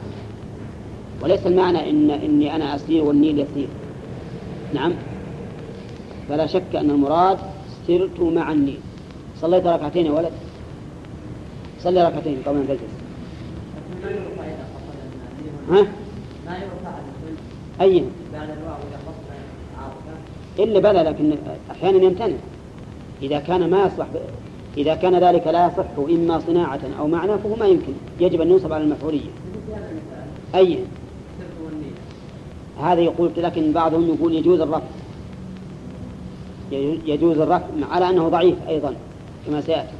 وليس المعنى إن إني أنا أسير والنيل يسير. نعم. فلا شك أن المراد سرت مع النيل. صليت ركعتين يا ولد؟ صلي ركعتين قبل أن تجلس. ها؟ ما يرفع أي؟ بعد الواو إذا خصنا عاطفة إلا بلى لكن أحيانا يمتنع. إذا كان ما يصلح ب... إذا كان ذلك لا يصح إما صناعة أو معنى فهو ما يمكن. يجب أن ينصب على المفعولية. أي؟ هذا يقول لكن بعضهم يقول يجوز الرفع. يجوز الرفع على أنه ضعيف أيضا كما سيأتي.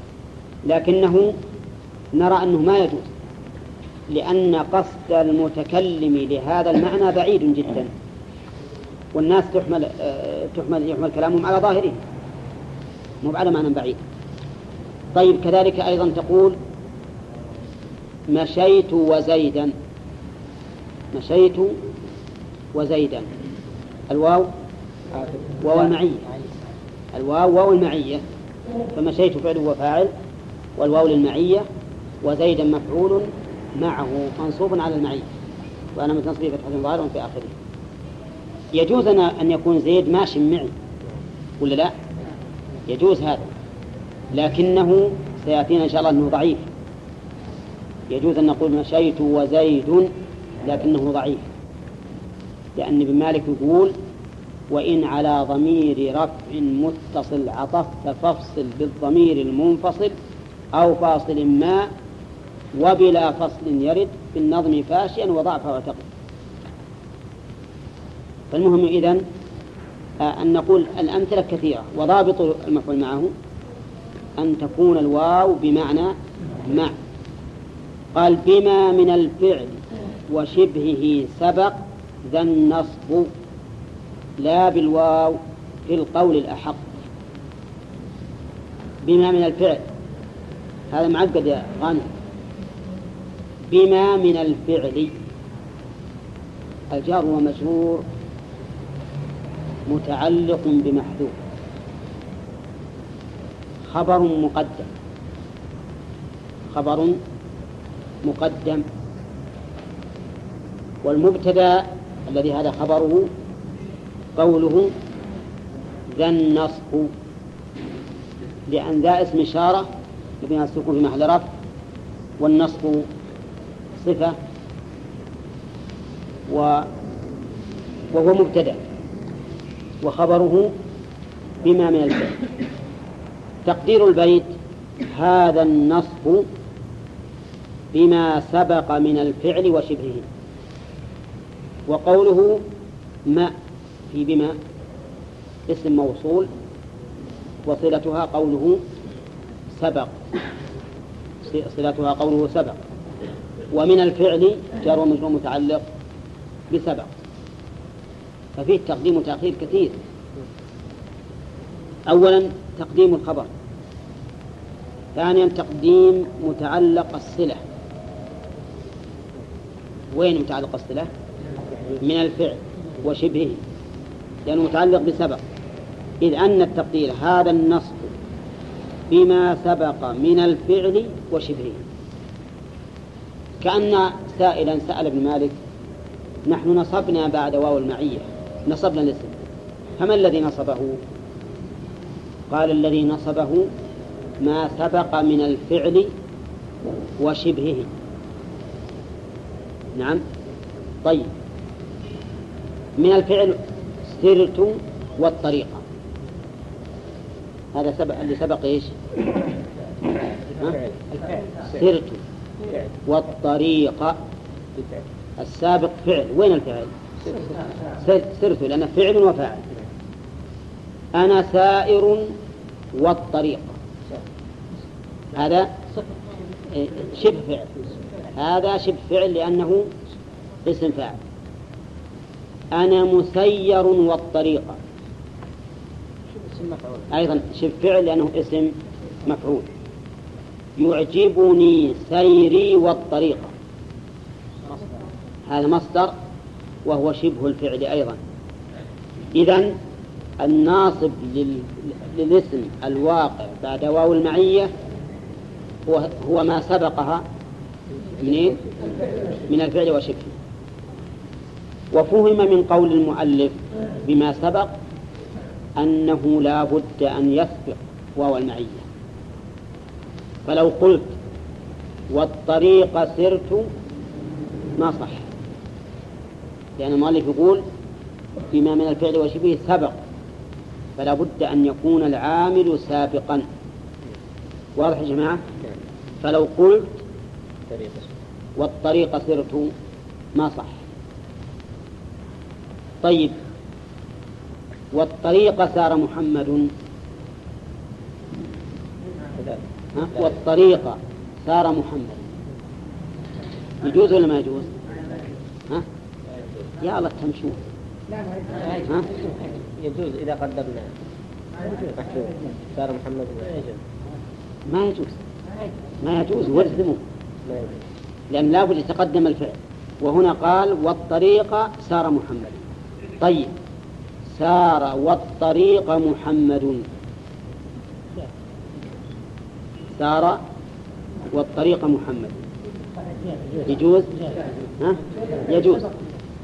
لكنه نرى أنه ما يجوز. لأن قصد المتكلم لهذا المعنى بعيد جدا. والناس تحمل تحمل يحمل كلامهم على ظاهره. مو على معنى بعيد. طيب كذلك أيضا تقول مشيت وزيدا. مشيت وزيدا. الواو؟ واو المعية. الواو واو المعية. فمشيت فعل وفاعل. والواو للمعية. وزيدا مفعول. معه منصوب على المعية وأنا من تصريف فتحة ظاهر في آخره يجوز أن أن يكون زيد ماشي معي ولا لا؟ يجوز هذا لكنه سيأتينا إن شاء الله أنه ضعيف يجوز أن نقول مشيت وزيد لكنه ضعيف لأن ابن مالك يقول وإن على ضمير رفع متصل عطفت فافصل بالضمير المنفصل أو فاصل ما وبلا فصل يرد في النظم فاشيا وضعف وتقل فالمهم إذن آه، أن نقول الأمثلة كثيرة وضابط المفعول معه أن تكون الواو بمعنى مع قال بما من الفعل وشبهه سبق ذا النصب لا بالواو في القول الأحق. بما من الفعل. هذا معقد يا غانم. بما من الفعل. الجار ومجرور متعلق بمحذوف. خبر مقدم. خبر مقدم. والمبتدا الذي هذا خبره قوله ذا النصب. لأن ذا اسم إشارة يبنى السكون في محل رفع. والنصب صفة و وهو مبتدأ وخبره بما من الفعل تقدير البيت هذا النصب بما سبق من الفعل وشبهه. وقوله ما في بما اسم موصول وصلتها قوله سبق. صلتها قوله سبق. ومن الفعل جار ومجرور متعلق بسبق ففيه تقديم وتأخير كثير. أولا تقديم الخبر. ثانيا تقديم متعلق الصلة وين متعلق الصلة؟ من الفعل وشبهه لأنه متعلق بسبق إذ أن التقدير هذا النصب بما سبق من الفعل وشبهه. كأن سائلا سأل ابن مالك نحن نصبنا بعد واو المعية نصبنا الاسم فما الذي نصبه؟ قال الذي نصبه ما سبق من الفعل وشبهه. نعم. طيب. من الفعل سرت والطريقة هذا سبق اللي سبق إيش؟ سرت. والطريقة السابق فعل. وين الفعل؟ سرت لأنه فعل وفاعل. أنا سائر والطريقة هذا شبه فعل. هذا شبه فعل لأنه اسم فاعل. أنا مسير والطريقة أيضا شبه فعل لأنه اسم مفعول. يعجبني سيري والطريقة هذا مصدر وهو شبه الفعل أيضا. إذا الناصب للاسم الواقع بعد واو المعية هو, هو ما سبقها منين؟ من الفعل وشبهه وفهم من قول المؤلف بما سبق أنه لا بد أن يسبق واو المعية. فلو قلت والطريق سرت ما صح. لأن المؤلف يقول بما من الفعل وشبهه سبق فلا بد أن يكون العامل سابقا. واضح يا جماعة؟ فلو قلت والطريق سرت ما صح. طيب والطريق سار محمد ها؟ والطريق سار محمد. يجوز ولا ما يجوز؟ ها؟ يا الله تمشون ها؟ يجوز إذا قدرنا. سار محمد. ما يجوز. ما يجوز والزموا لأن لابد يتقدم الفعل. وهنا قال والطريق سار محمد. طيب. سار والطريق محمد. سار والطريق محمد. يجوز؟ ها؟ يجوز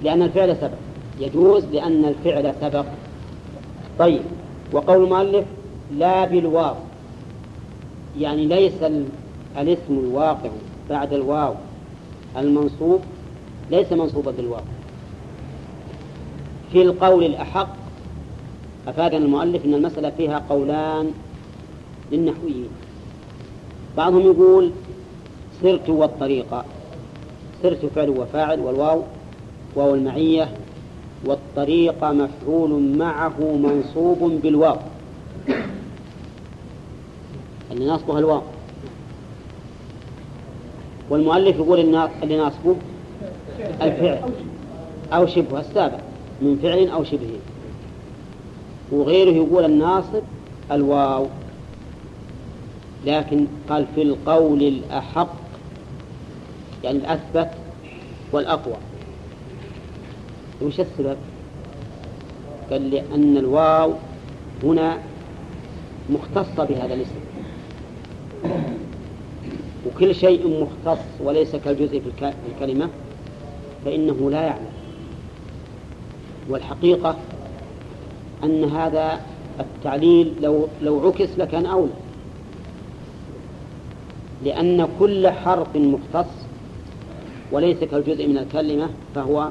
لأن الفعل سبق. يجوز لأن الفعل سبق. طيب وقول المؤلف لا بالواو. يعني ليس الاسم الواقع بعد الواو. المنصوب ليس منصوبا بالواو. في القول الأحق أفادنا المؤلف أن المسألة فيها قولان للنحويين. بعضهم يقول سرت والطريقة سرت فعل وفاعل والواو واو المعية والطريق مفعول معه منصوب بالواو. اللي ناصبها الواو. والمؤلف يقول اللي ناصبه الفعل أو شبه السابق من فعل أو شبهه. وغيره يقول الناصب الواو. لكن قال في القول الأحق يعني الأثبت والأقوى. وش السبب؟ قال لأن الواو هنا مختصة بهذا الاسم. وكل شيء مختص وليس كالجزء في الكلمة فإنه لا يعلم. والحقيقة أن هذا التعليل لو لو عكس لكان أولى. لأن كل حرف مختص وليس كالجزء من الكلمة فهو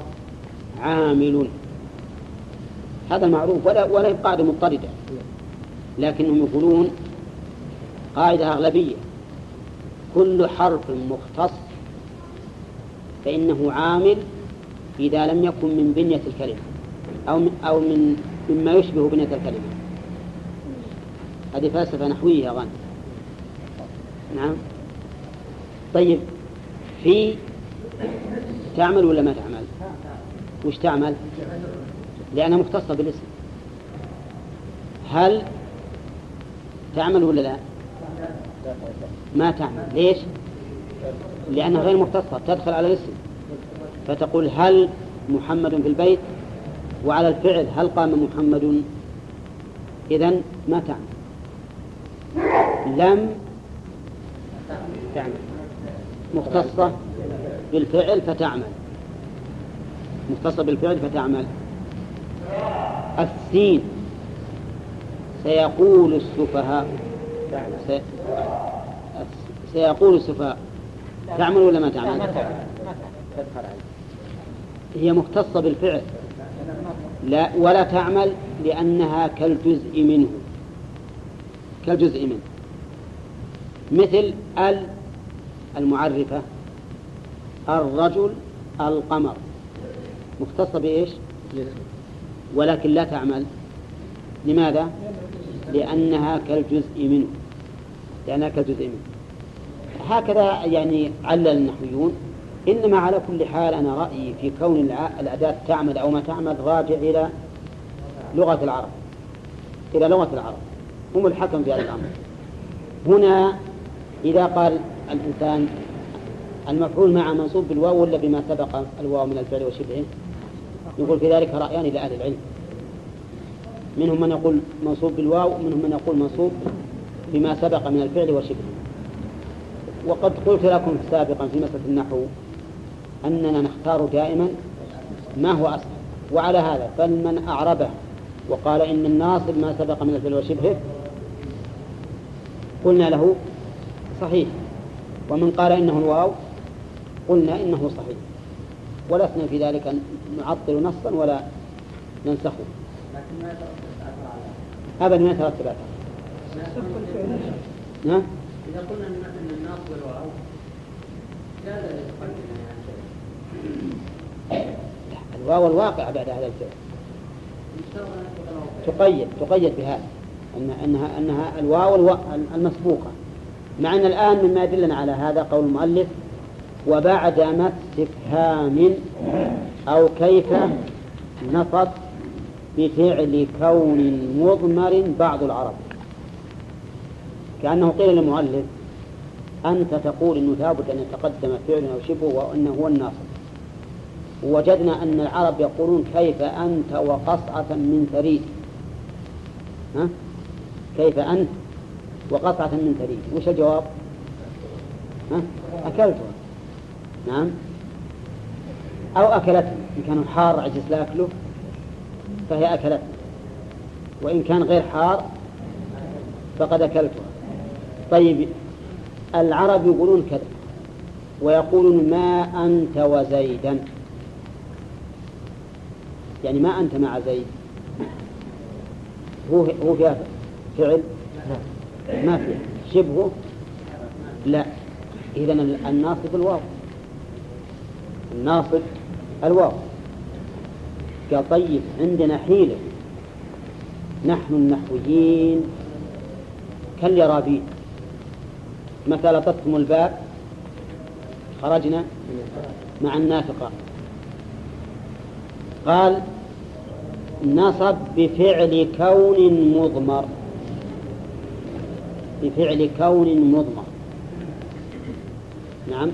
عامل. هذا المعروف ولا ولا قاعدة مضطردة. لكنهم يقولون قاعدة أغلبية. كل حرف مختص فإنه عامل إذا لم يكن من بنية الكلمة أو من أو من مما يشبه بنية الكلمة. هذه فلسفة نحوية أظن نعم. طيب في تعمل ولا ما تعمل؟ وش تعمل؟ لأنها مختصة بالاسم. هل تعمل ولا لا؟ ما تعمل. ليش؟ لأنها غير مختصة تدخل على الاسم. فتقول هل محمد في البيت؟ وعلى الفعل هل قام محمد؟ إذا ما تعمل. لم تعمل. مختصة بالفعل فتعمل. مختصة بالفعل فتعمل. السين. سيقول السفهاء. سي... سيقول السفهاء. تعمل ولا ما تعمل؟ هي مختصة بالفعل. لا ولا تعمل لأنها كالجزء منه. كالجزء منه. مثل ال المعرفة الرجل القمر. مختصة بإيش؟ ولكن لا تعمل. لماذا؟ لأنها كالجزء منه. لأنها كالجزء منه. هكذا يعني علل النحويون. إنما على كل حال أنا رأيي في كون الأداة تعمل أو ما تعمل راجع إلى لغة العرب. إلى لغة العرب. هم الحكم في هذا الأمر. هنا إذا قال الإنسان المفعول مع منصوب بالواو ولا بما سبق الواو من الفعل وشبهه يقول في ذلك رأيان لأهل العلم. منهم من يقول منصوب بالواو ومنهم من يقول منصوب بما سبق من الفعل وشبهه وقد قلت لكم سابقا في مسألة النحو أننا نختار دائما ما هو أصح وعلى هذا فمن أعربه وقال إن الناصب ما سبق من الفعل وشبهه قلنا له صحيح. ومن قال إنه الواو قلنا إنه صحيح. ولسنا في ذلك نعطل نصا ولا ننسخه. أبدا ما يترتب نعم إذا قلنا أن الناصب والواو جاز الواو الواقع بعد هذا الفعل. تقيد تقيد بهذا أن أنها أنها الواو المسبوقة. مع أن الآن مما يدلنا على هذا قول المؤلف وبعد ما استفهام أو كيف نصب بفعل كون مضمر بعض العرب. كأنه قيل للمؤلف أنت تقول أنه لابد أن يتقدم فعل أو شبه وأنه هو الناصب. ووجدنا أن العرب يقولون كيف أنت وقصعة من ثريد ها؟ كيف أنت وقطعة من ثريد وش الجواب؟ ها؟ أكلتها. نعم. أو أكلتني إن كان حار عجز لا أكله فهي أكلتني وإن كان غير حار فقد أكلتها. طيب العرب يقولون كذا ويقولون ما أنت وزيدا. يعني ما أنت مع زيد. هو هو فعل؟ ما فيها شبهه؟ لا. إذا الناصب الواو. الناصب الواو. قال طيب عندنا حيلة. نحن النحويين كاليرابين. متى لطفتم الباب خرجنا مع النافقة قال نصب بفعل كون مضمر. بفعل كون مضمر. نعم؟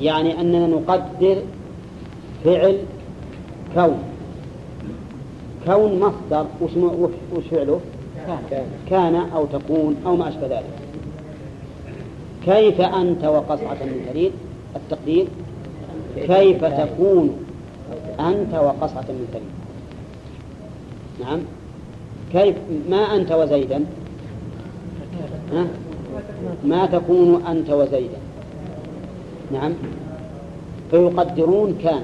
يعني أننا نقدر فعل كون. كون مصدر وش, وش فعله؟ كان أو تكون أو ما أشبه ذلك. كيف أنت وقصعة من ثريد التقدير. كيف تكون أنت وقصعة من ثريد نعم؟ كيف ما أنت وزيدا؟ ما تكون أنت وزيدا. نعم. فيقدرون كان.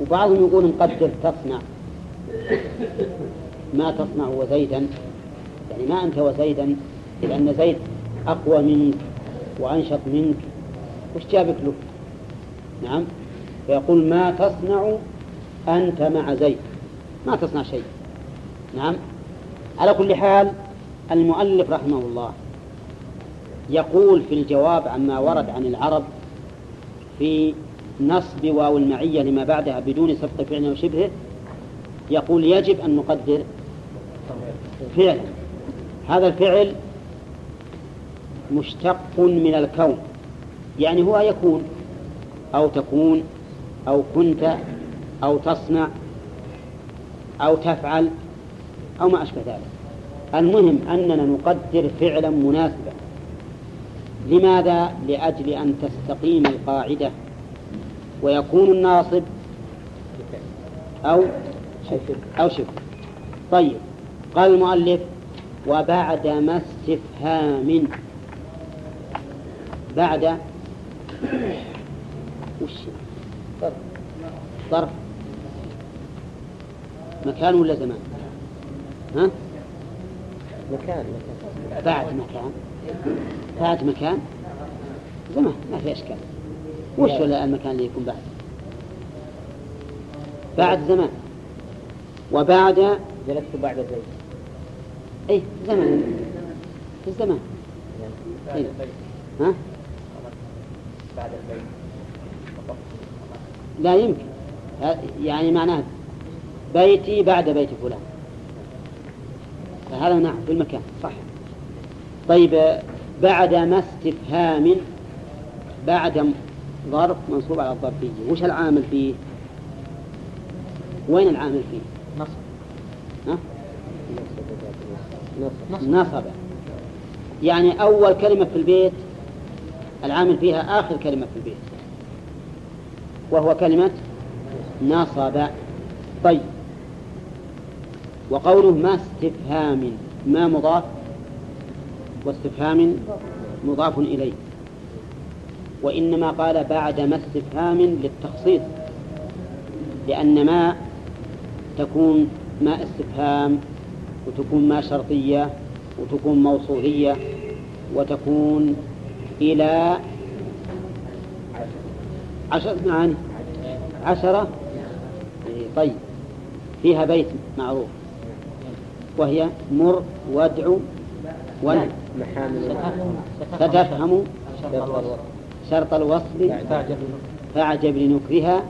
وبعضهم يقول نقدر تصنع. ما تصنع وزيدا. يعني ما أنت وزيدا لأن زيد أقوى منك وأنشط منك. وش جابك له نعم. فيقول ما تصنع أنت مع زيد. ما تصنع شيء. نعم. على كل حال المؤلف رحمه الله يقول في الجواب عما ورد عن العرب في نصب واو المعية لما بعدها بدون سبق فعل وشبهه يقول يجب أن نقدر فعلا. هذا الفعل مشتق من الكون يعني هو يكون أو تكون أو كنت أو تصنع أو تفعل أو ما أشبه ذلك. المهم أننا نقدر فعلا مناسبا لماذا؟ لأجل أن تستقيم القاعدة ويكون الناصب أو أو شبه طيب قال المؤلف وبعد ما استفهام بعد وش؟ ظرف مكان ولا زمان؟ ها؟ مكان مكان. بعد مكان. بعد مكان. زمان ما في إشكال. وش ولا المكان اللي يكون بعد. بعد زمان. وبعد جلست بعد زيد اي زمان. في الزمان بعد إيه. ها؟ بعد البيت. لا يمكن. يعني معناه بيتي بعد بيت فلان. فهذا نعم في المكان صح طيب بعد ما استفهام بعد ظرف منصوب على الظرفية وش العامل فيه؟ وين العامل فيه؟ نصب. ها؟ نصب. نصب. يعني أول كلمة في البيت العامل فيها آخر كلمة في البيت وهو كلمة نصب. طيب. وقوله ما استفهام ما مضاف؟ واستفهام مضاف إليه. وإنما قال بعد ما استفهام للتخصيص لأن ما تكون ما استفهام وتكون ما شرطية وتكون موصولية وتكون إلى عشرة معاني. عشرة؟ طيب. فيها بيت معروف. وهي مر وادعو ون. ستفهم شرط الوصل فاعجب لنكرها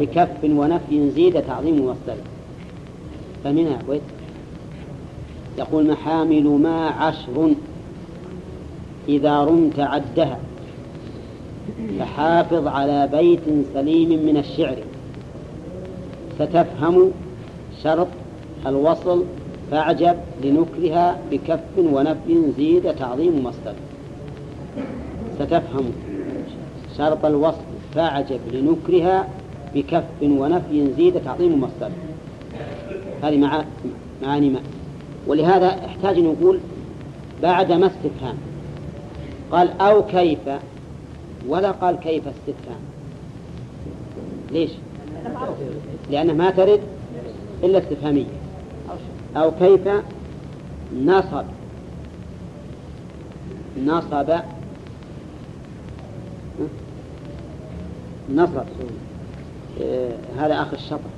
بكف ونفي زيد تعظيم مصدر فمنها بيت يقول محامل ما عشر إذا رمت عدها. فحافظ على بيت سليم من الشعر. ستفهم شرط الوصل فأعجب لنكرها بكف ونفي زيد تعظيم مصدر. ستفهم شرط الوصل فأعجب لنكرها بكف ونفي زيد تعظيم مصدر. هذه مع معاني ما. ولهذا أحتاج أن نقول بعد ما استفهام. قال أو كيف ولا قال كيف استفهام. ليش؟ لأنها ما ترد إلا استفهامية. أو كيف نصب. نصب. نصب. هذا آخر الشطر.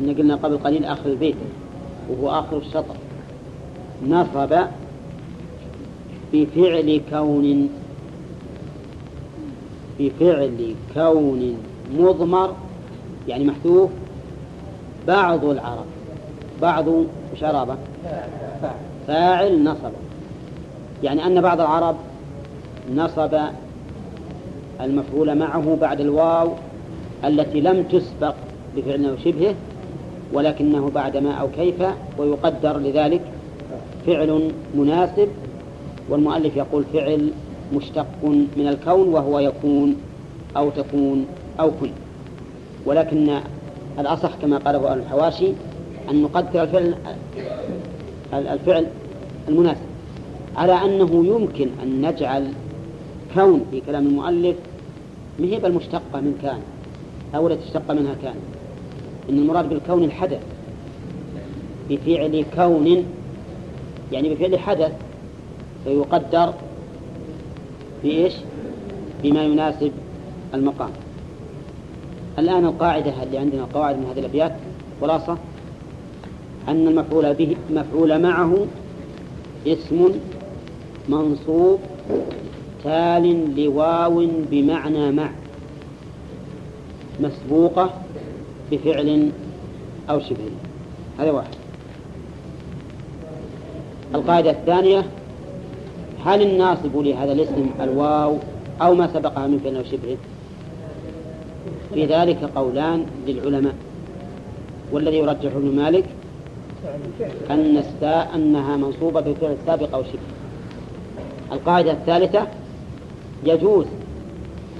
إن قلنا قبل قليل آخر البيت. وهو آخر الشطر. نصب بفعل كون. بفعل كون مضمر يعني محذوف بعض العرب. بعض وش عربة فاعل نصب. يعني أن بعض العرب نصب المفعول معه بعد الواو التي لم تسبق بفعل وشبهه ولكنه بعد ما أو كيف ويقدر لذلك فعل مناسب. والمؤلف يقول فعل مشتق من الكون وهو يكون أو تكون أو كن. ولكن الأصح كما قاله أهل الحواشي أن نقدر الفعل الفعل المناسب. على أنه يمكن أن نجعل كون في كلام المؤلف مهيب المشتقة من كان أو التي اشتق منها كان. إن المراد بالكون الحدث بفعل كون يعني بفعل حدث فيقدر بإيش؟ بما يناسب المقام. الآن القاعدة اللي عندنا القواعد من هذه الأبيات خلاصة؟ أن المفعول به مفعول معه اسم منصوب تال لواو بمعنى مع مسبوقة بفعل أو شبه. هذا واحد. القاعدة الثانية هل الناصب لهذا الاسم الواو أو ما سبقها من فعل أو شبه؟ في ذلك قولان للعلماء والذي يرجح ابن مالك أن الساء أنها منصوبة بفعل سابق أو شبه. القاعدة الثالثة يجوز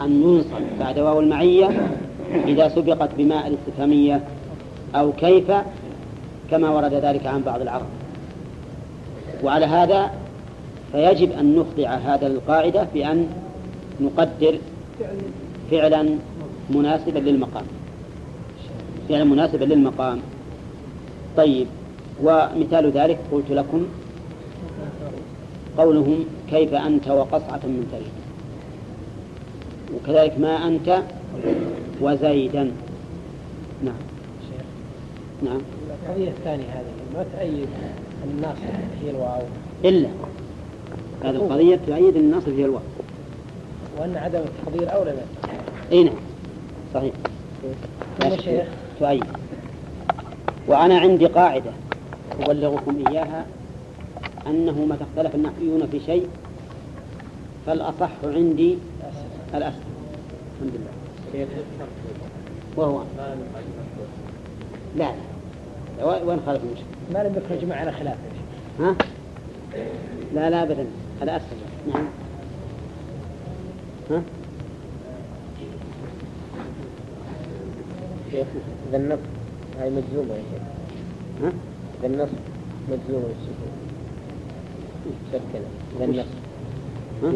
أن ينصب بعد واو المعية إذا سبقت بماء الاستفهامية أو كيف كما ورد ذلك عن بعض العرب. وعلى هذا فيجب أن نخضع هذا القاعدة بأن نقدر فعلا مناسبا للمقام. فعلا مناسبا للمقام. طيب. ومثال ذلك قلت لكم قولهم كيف أنت وقصعة من ثلج وكذلك ما أنت وزيدا. نعم. نعم. القضية الثانية هذه ما تأيد الناس هي الواو؟ إلا. هذه القضية تؤيد أن الناصب هي الواو. وأن عدم التقدير أولى به. أي نعم. صحيح. ثم شيخ. تؤيد. وأنا عندي قاعدة. أبلغكم إياها أنه متى اختلف النحويون في شيء فالأصح عندي الأسهل الحمد لله. وهو لا لا. وين خالف المشكلة؟ ما لم يكن جمع على خلاف. ها؟ لا لا أبدا. هذا أسهل نعم. ها؟ شيخ ذا النصب هاي مجزومة يا شيخ. ها؟ ذا النصب مجزومة بالسكون سكن ذا النصب ها؟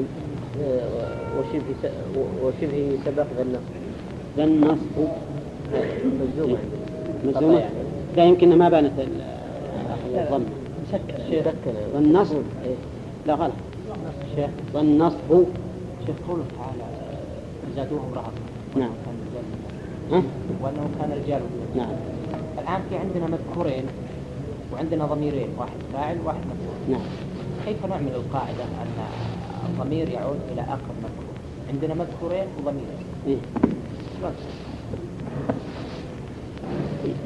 آه، وشبه وشبه سبق مجزومة عندنا مجزومة يعني. لا يمكن ما بانت ال- الضم مسكن سكن والنصب. لا غلط. شيخ. والنصب شيخ قوله تعالى زادوهم رهقا نعم. ها؟ وأنه كان ودون. نعم. الآن في عندنا مذكورين. وعندنا ضميرين واحد فاعل واحد مفعول. نعم. كيف نعمل القاعدة أن الضمير يعود إلى آخر مذكور عندنا مذكورين وضميرين. إيه؟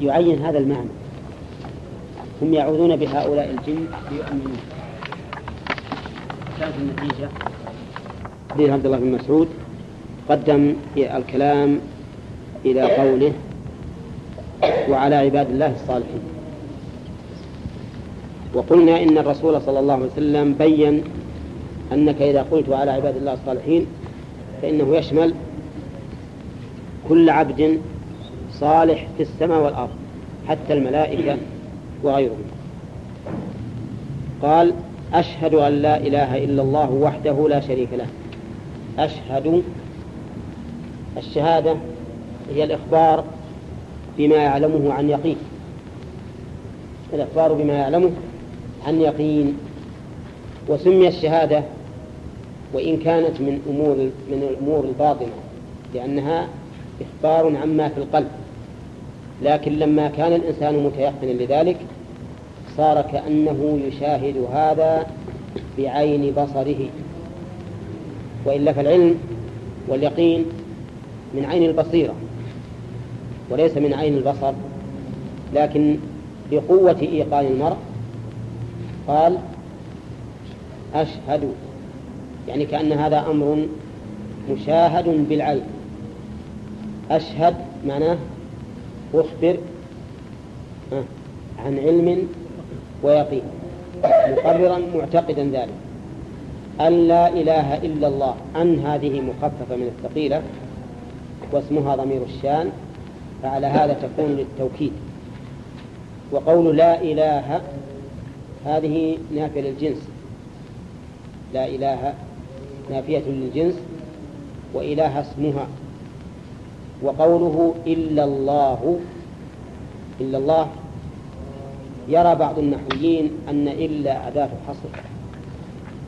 يعين هذا المعنى. هم يعوذون بهؤلاء الجن ليؤمنون كانت النتيجة؟ حديث عبد الله بن مسعود قدم الكلام إلى قوله وعلى عباد الله الصالحين. وقلنا إن الرسول صلى الله عليه وسلم بين أنك إذا قلت على عباد الله الصالحين فإنه يشمل كل عبد صالح في السماء والأرض حتى الملائكة وغيرهم. قال أشهد أن لا إله إلا الله وحده لا شريك له. أشهد الشهادة هي الإخبار بما يعلمه عن يقين. الإخبار بما يعلمه عن يقين وسمي الشهادة وإن كانت من أمور من الأمور الباطنة لأنها إخبار عما في القلب. لكن لما كان الإنسان متيقنا لذلك صار كأنه يشاهد هذا بعين بصره. وإلا فالعلم واليقين من عين البصيرة وليس من عين البصر لكن بقوة إيقان المرء قال أشهد يعني كأن هذا أمر مشاهد بالعين. أشهد معناه أخبر آه، عن علم ويقين مقررا معتقدا ذلك. أن لا إله إلا الله أن هذه مخففة من الثقيلة واسمها ضمير الشان فعلى هذا تكون للتوكيد. وقول لا إله هذه نافية للجنس. لا إله نافية للجنس وإله اسمها. وقوله إلا الله إلا الله يرى بعض النحويين أن إلا أداة حصر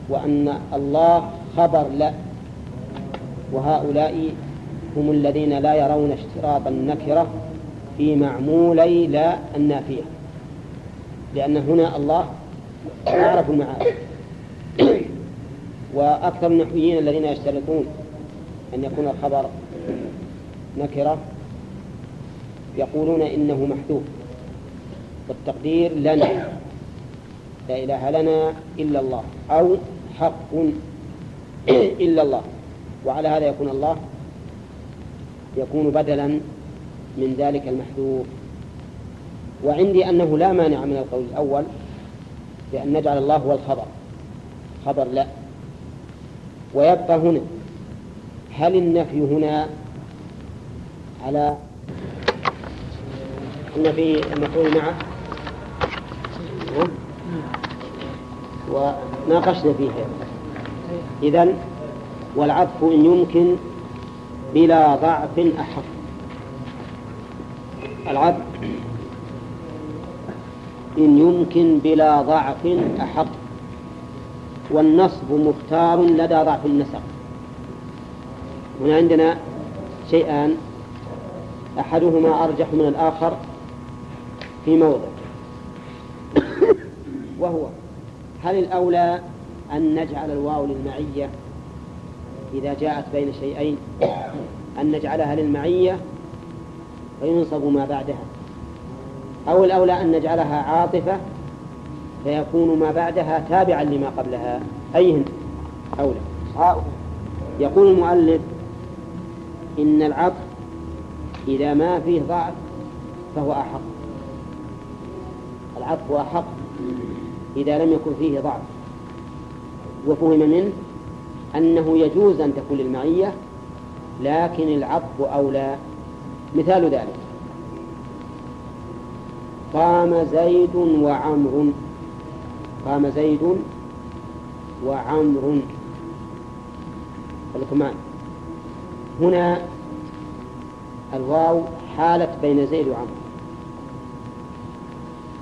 وأن الله خبر لا. وهؤلاء هم الذين لا يرون اشتراط النكرة في معمولي لا النافية لأن هنا الله يعرف المعارف. وأكثر النحويين الذين يشترطون أن يكون الخبر نكرة يقولون إنه محذوف والتقدير لنا لا إله لنا إلا الله أو حق إلا الله. وعلى هذا يكون الله يكون بدلا من ذلك المحذوف. وعندي أنه لا مانع من القول الأول بأن نجعل الله هو الخبر. خبر لا. ويبقى هنا هل النفي هنا على قلنا في المفعول معه؟ وناقشنا فيه إذن والعطف إن يمكن بلا ضعف أحق. العطف إن يمكن بلا ضعف أحق والنصب مختار لدى ضعف النسق. هنا عندنا شيئان. أحدهما أرجح من الآخر في موضع. وهو هل الأولى أن نجعل الواو للمعية إذا جاءت بين شيئين؟ أن نجعلها للمعية فينصب ما بعدها. أو الأولى أن نجعلها عاطفة فيكون ما بعدها تابعا لما قبلها. أيهن؟ أولى. يقول المؤلف إن العطف إذا ما فيه ضعف فهو أحق. العطف أحق إذا لم يكن فيه ضعف. وفهم منه أنه يجوز أن تكون للمعية لكن العطف أولى. مثال ذلك. قام زيد وعمر. قام زيد وعمر. الكمان هنا الواو حالت بين زيد وعمر.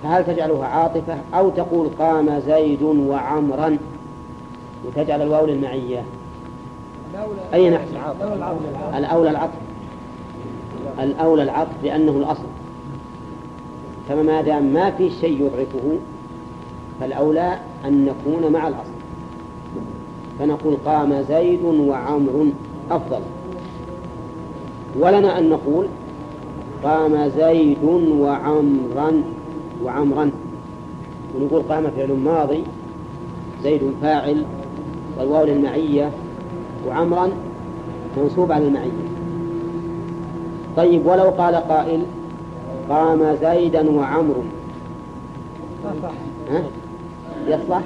فهل تجعلها عاطفة أو تقول قام زيد وعمرا؟ وتجعل الواو للمعية. أي نحن الأولى العطف. الأولى العطف. لأنه الأصل. فما ما دام ما في شيء يضعفه فالأولى أن نكون مع الأصل. فنقول قام زيد وعمر أفضل. ولنا أن نقول قام زيد وعمرا وعمرا. ونقول قام فعل ماضي زيد فاعل والواو للمعية وعمرا منصوب على المعية. طيب ولو قال قائل قام زيدا وعمر. ها؟ يصلح؟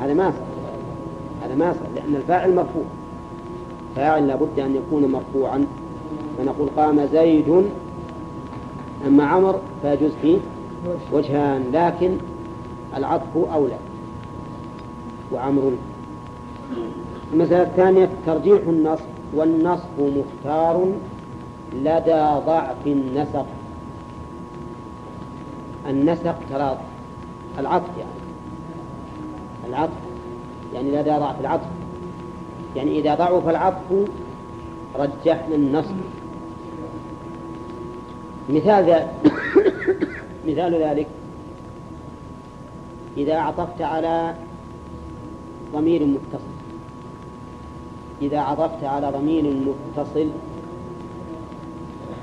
هذا ما صح هذا ما صح لأن الفاعل مرفوع. فاعل لابد أن يكون مرفوعا. فنقول قام زيد أما عمر فيجوز فيه وجهان لكن العطف أولى. وعمر. المسألة الثانية ترجيح النصب والنصب مختار لدى ضعف النسق. النسق ترى العطف يعني. العطف. يعني لدى ضعف العطف. يعني إذا ضعف العطف رجحنا النصب. مثال ذلك مثال ذلك. إذا عطفت على ضمير متصل. إذا عطفت على ضمير متصل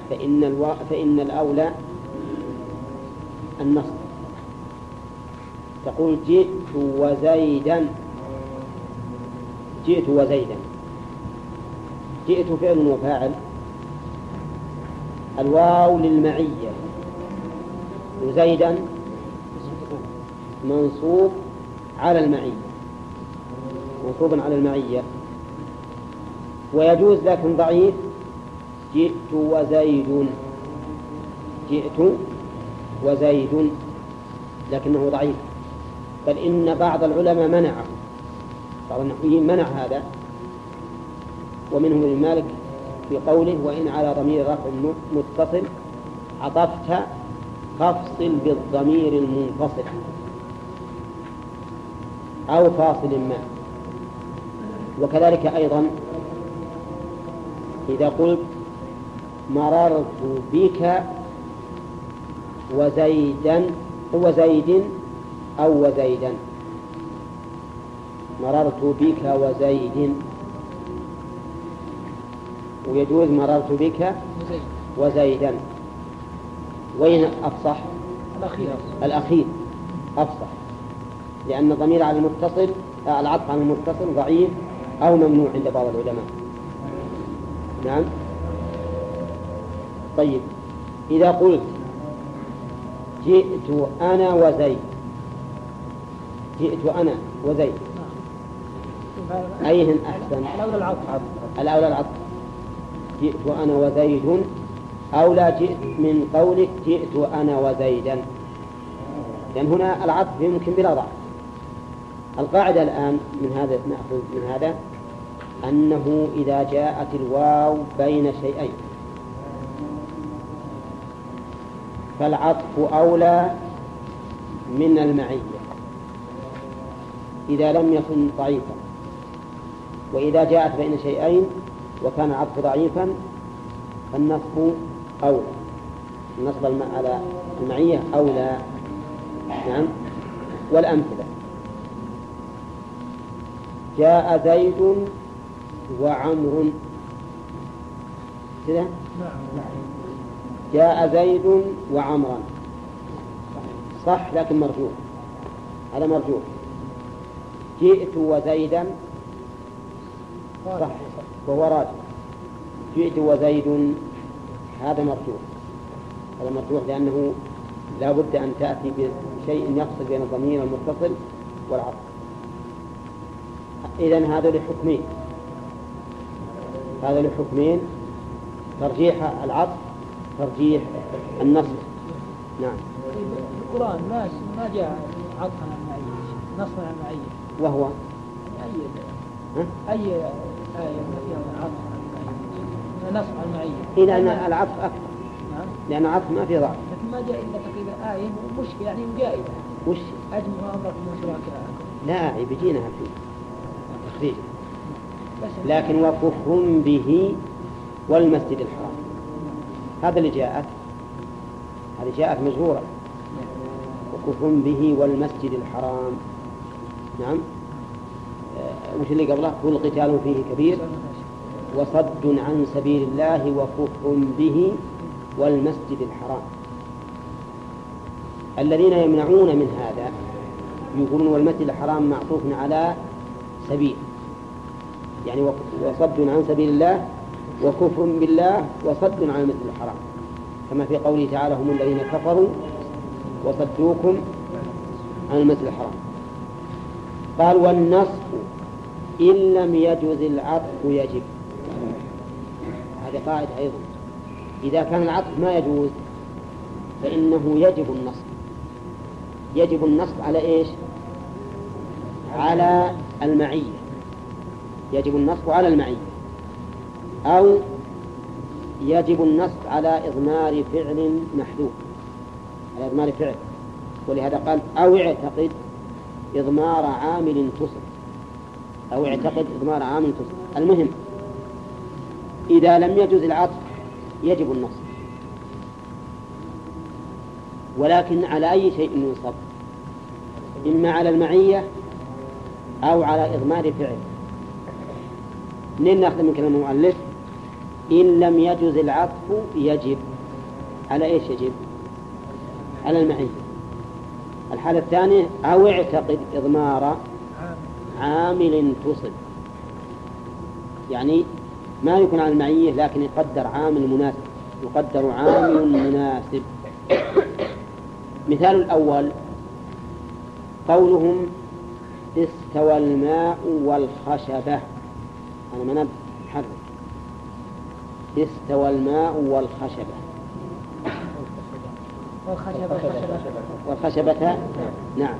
فإن ألو... فإن الأولى النصب تقول جئت وزيدا. جئت وزيدا. جئت فعل وفاعل. الواو للمعية. وزيدا منصوب على المعية. منصوب على المعية. ويجوز لكن ضعيف. جئت وزيد. جئت وزيد لكنه ضعيف. بل إن بعض العلماء منعه. بعض النحويين منع هذا. ومنهم ابن مالك في قوله وإن على ضمير رفع متصل عطفت فافصل بالضمير المنفصل أو فاصل ما وكذلك أيضا إذا قلت مررت بك وزيدا وزيد أو وزيدا. مررت بك وزيد. ويجوز مررت بك زيد وزيدا. وين أفصح الأخير. الأخير. أفصح. لأن الضمير على المتصل العطف على المتصل ضعيف أو ممنوع عند بعض العلماء. نعم. طيب. إذا قلت جئت أنا وزيد. جئت أنا وزيد. أيهن أحسن؟ الأولى العطف. الأولى العطف. جئت أنا وزيد. أو لا جئت من قولك جئت أنا وزيدا. لأن هنا العطف يمكن بلا ضعف. القاعدة الآن من هذا نأخذ من هذا أنه إذا جاءت الواو بين شيئين. فالعطف أولى من المعية إذا لم يكن ضعيفا. وإذا جاءت بين شيئين وكان العطف ضعيفا فالنصب أولى. النصب على المعية أولى. نعم. والأمثلة. جاء زيد وعمر كذا جاء زيد وعمرا صح لكن مرجوح. هذا مرجوح. جئت وزيدا. صح. وهو راجع جئت وزيد. هذا مرجوح. هذا مرجوح لأنه لا بد أن تأتي بشيء يفصل بين الضمير المتصل والعطف. إذا هذا لحكمين. هذا لحكمين. ترجيح العطف ترجيح النصب. نعم. في القرآن ما ما جاء عطفا عن المعية نصبا عن المعية وهو؟ أي ها؟ أي آية ما فيها عطف عن المعية نصب عن المعية إلى أن العطف أكثر نعم. لأن العطف ما فيه ضعف. لكن ما جاء إلا تقريبا آية مشكلة يعني مجائبة وش؟ أجمعوا أمركم وشركاءكم لا بيجينا في تخريج. لكن وكفر به والمسجد الحرام. هذا اللي جاءت هذه جاءت مجهورة وكفر به والمسجد الحرام. نعم. آه، وش اللي قبله؟ قل قتال فيه كبير. وصد عن سبيل الله وكفر به والمسجد الحرام. الذين يمنعون من هذا يقولون والمسجد الحرام معطوف على سبيل. يعني وصد عن سبيل الله وكفر بالله وصد عن المسجد الحرام. كما في قوله تعالى هم الذين كفروا وصدوكم عن المسجد الحرام. قال والنصب إن لم يجوز العطف يجب. هذه قاعدة أيضا. إذا كان العطف ما يجوز فإنه يجب النصب يجب النصب على إيش؟ على المعية. يجب النصب على المعية. أو يجب النصب على إضمار فعل محذوف. على إضمار فعل. ولهذا قال أو اعتقد إضمار عامل تصف أو اعتقد إضمار عامل تصف المهم إذا لم يجوز العطف يجب النصب ولكن على أي شيء ينصب؟ إما على المعية أو على إضمار فعل. منين نأخذ من كلام المؤلف؟ إن لم يجوز العطف يجب. على إيش يجب؟ على المعية الحالة الثانية أو اعتقد إضمار عامل تصل. يعني ما يكون على المعية لكن يقدر عامل مناسب. يقدر عامل مناسب. مثال الأول قولهم استوى الماء والخشبة. أنا ما حرك. استوى الماء والخشبة. والخشبة. والخشبة. نعم.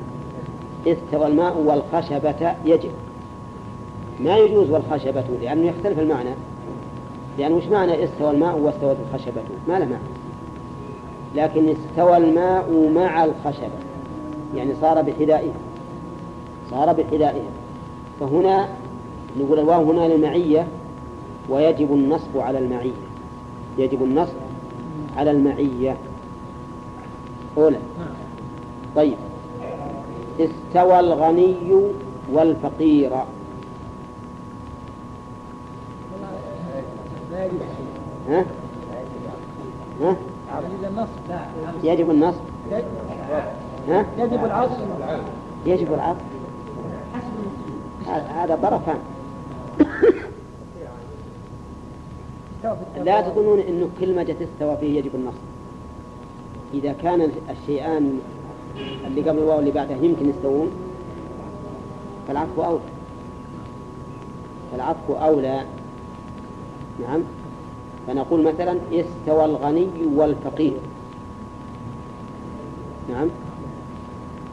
استوى الماء والخشبة يجب. ما يجوز والخشبة؟ لأنه يختلف المعنى. لأن وش معنى استوى الماء واستوت الخشبة؟ ما له معنى. لكن استوى الماء مع الخشبة. يعني صار بحذائها صار بحذائها فهنا نقول الواو هنا للمعية. ويجب النصب على المعية. يجب النصب على المعية. أولى. طيب. استوى الغني والفقير. ها؟ ها؟ يجب النصب. ها؟ يجب العصر يجب العطف. هذا- هذا طرفان. لا تظنون إنه كل ما جت استوى فيه يجب النصب إذا كان الشيئان اللي قبل الواو اللي بعده يمكن يستوون فالعطف أولى. فالعطف أولى. نعم. فنقول مثلا استوى الغني والفقير. نعم.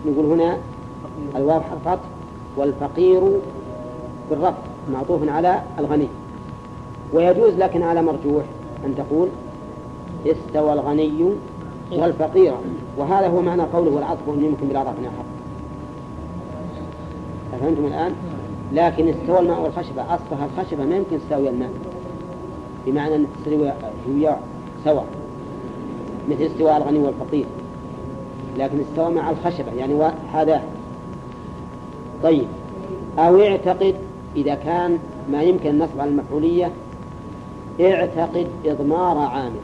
نقول هنا الواو حرف والفقير بالرفع معطوف على الغني. ويجوز لكن على مرجوح أن تقول استوى الغني والفقير. وهذا هو معنى قوله والعطف يمكن رفع أحد أفهمتم الآن؟ لكن استوى الماء والخشبة أصلها الخشبة ما يمكن تساوي الماء. بمعنى أن تستوي هي سوا مثل استواء الغني والفقير. لكن استوى مع الخشبة يعني هذا. طيب أو اعتقد إذا كان ما يمكن النصب على المفعولية اعتقد إضمار عامل.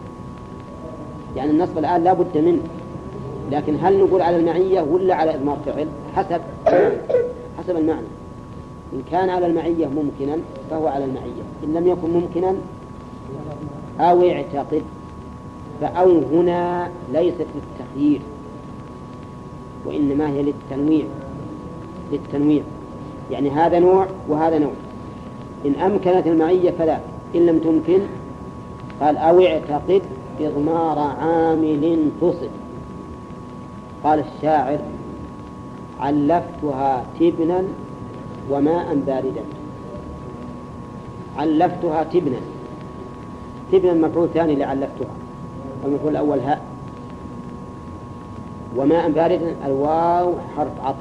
يعني النصب الآن لا بد منه. لكن هل نقول على المعية ولا على إضمار فعل؟ حسب حسب المعنى. إن كان على المعية ممكنا فهو على المعية. إن لم يكن ممكنا أو اعتقد فأو هنا ليست للتخيير وإنما هي للتنويع. للتنويع. يعني هذا نوع وهذا نوع. إن أمكنت المعية فلا. إن لم تمكن. قال أو اعتقد إضمار عامل تصب قال الشاعر علفتها تبنا وماء باردا. علفتها تبنا. تبنا مفعول ثاني لعلفتها. المفعول الأول هاء. وماء باردا الواو حرف عطف.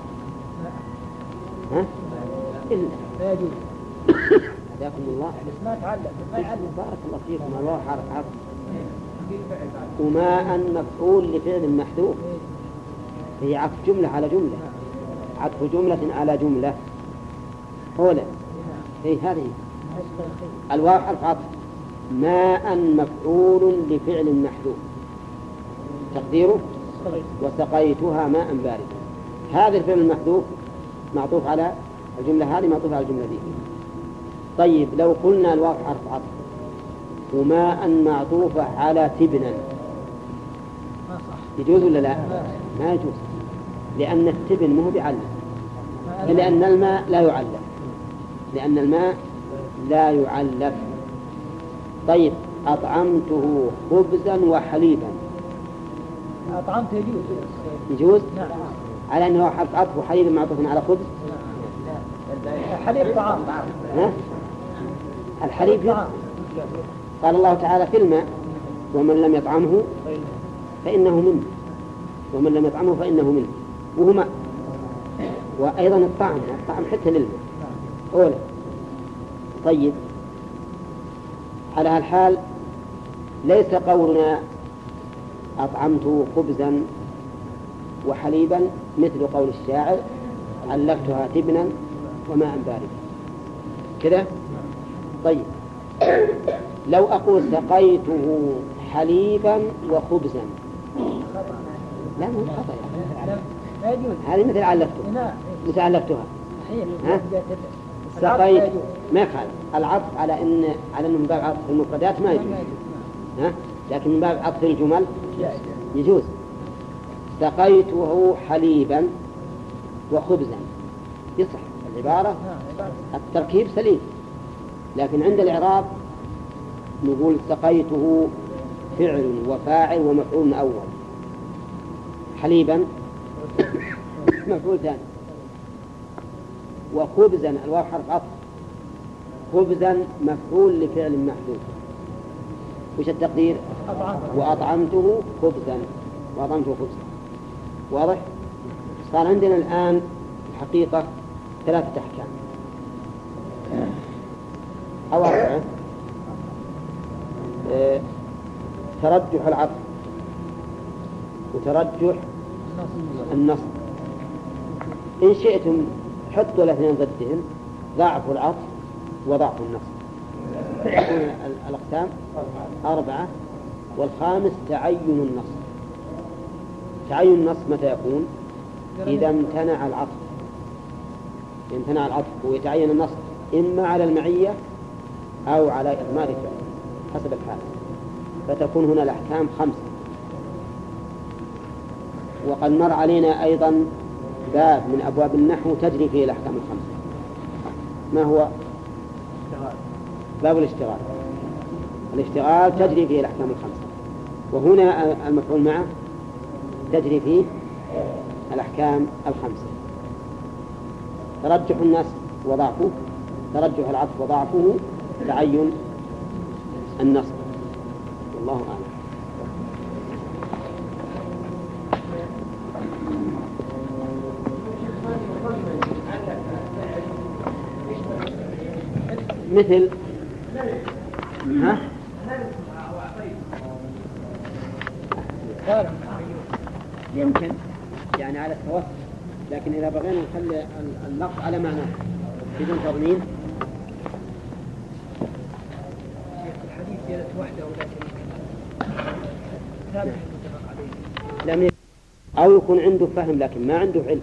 ها؟ إلا هداكم الله. ما ما بارك الله فيكم. الواو حرف عطف وماء مفعول لفعل محذوف. هي عطف جملة على جملة. عطف جملة على جملة. أولا هي هذه؟ الواو حرف عطف. ماء مفعول لفعل محذوف. تقديره؟ وسقيتها ماء باردا هذا الفعل المحذوف معطوف على الجملة هذه معطوف على الجملة دي. طيب لو قلنا الواو حرف عطف. وماء معطوفة على تبنا. ما صح. يجوز ولا لا؟ ما يجوز. لأن التبن مو بعلم لأن الماء لا يعلف. لأن الماء لا يعلف. طيب أطعمته خبزا وحليبا. أطعمت يجوز. يجوز؟ نعم. على أنه حرف عطف وحليب معطوف على خبز؟ حليب طعام. ها؟ الحليب طعام قال الله تعالى في الماء ومن لم يطعمه فإنه منه. ومن لم يطعمه فإنه منه. وهو ماء وأيضا الطعم الطعم حتى للماء. أولا طيب. على هالحال ليس قولنا أطعمت خبزا وحليبا مثل قول الشاعر علقتها تبنا وماء باردا. كذا؟ طيب. لو أقول سقيته حليبا وخبزا. لا مو خطأ يجوز هذه مثل علقته. نعم مثل علقتها. صحيح. ها؟ العطف سقيت. ما يخالف. العطف على إن على إنه من باب عطف المفردات ما يجوز. ها؟ لكن من باب عطف الجمل. يجوز. سقيته حليبا وخبزا. يصح. العبارة؟ نعم التركيب سليم. لكن عند الإعراب نقول سقيته فعل وفاعل ومفعول أول. حليبا مفعول ثاني. وخبزا الواو حرف عطف. خبزا مفعول لفعل محذوف. وش التقدير؟ أطعمت وأطعمته خبزا. وأطعمته خبزا. واضح؟ صار عندنا الآن الحقيقة ثلاثة أحكام. أو أربعة آه، ترجح العطف وترجح النصب إن شئتم حطوا الاثنين ضدهن ضعف العطف وضعف النصب يكون ال- الأقسام أربعة. والخامس تعين النصب تعين النصب متى يكون؟ إذا امتنع العطف. امتنع العطف. ويتعين النصب إما على المعية أو على إضمار الفعل حسب الحال. فتكون هنا الأحكام خمسة وقد مر علينا أيضا باب من أبواب النحو تجري فيه الأحكام الخمسة ما هو؟ باب الاشتغال. الاشتغال تجري فيه الأحكام الخمسة وهنا المفعول معه تجري فيه الأحكام الخمسة ترجح الناس وضعفه. ترجح العطف وضعفه. تعين النصب. والله أعلم. مثل ها؟ يمكن يعني على التوسط لكن إذا بغينا نخلي اللفظ على معناه بدون تضمين الحديث جلت لم. أو يكون عنده فهم لكن ما عنده علم.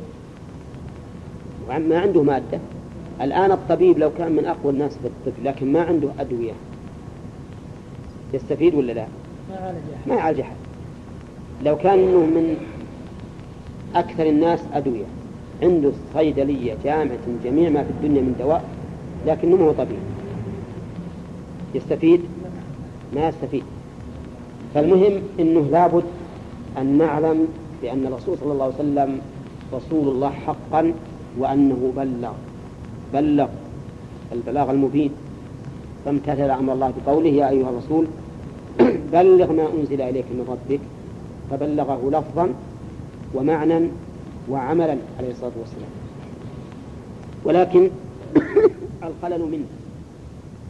ما عنده مادة. الآن الطبيب لو كان من أقوى الناس في الطب لكن ما عنده أدوية. يستفيد ولا لا؟ ما يعالج أحد. لو كان إنه من أكثر الناس أدوية. عنده صيدلية جامعة جميع ما في الدنيا من دواء لكنه ما هو طبيب. يستفيد؟ ما يستفيد. فالمهم أنه لابد أن نعلم بأن الرسول صلى الله عليه وسلم رسول الله حقا وأنه بلغ بلغ البلاغ المبين. فامتثل أمر الله بقوله يا أيها الرسول بلغ ما أنزل إليك من ربك فبلغه لفظا ومعنى وعملا عليه الصلاة والسلام. ولكن الخلل منه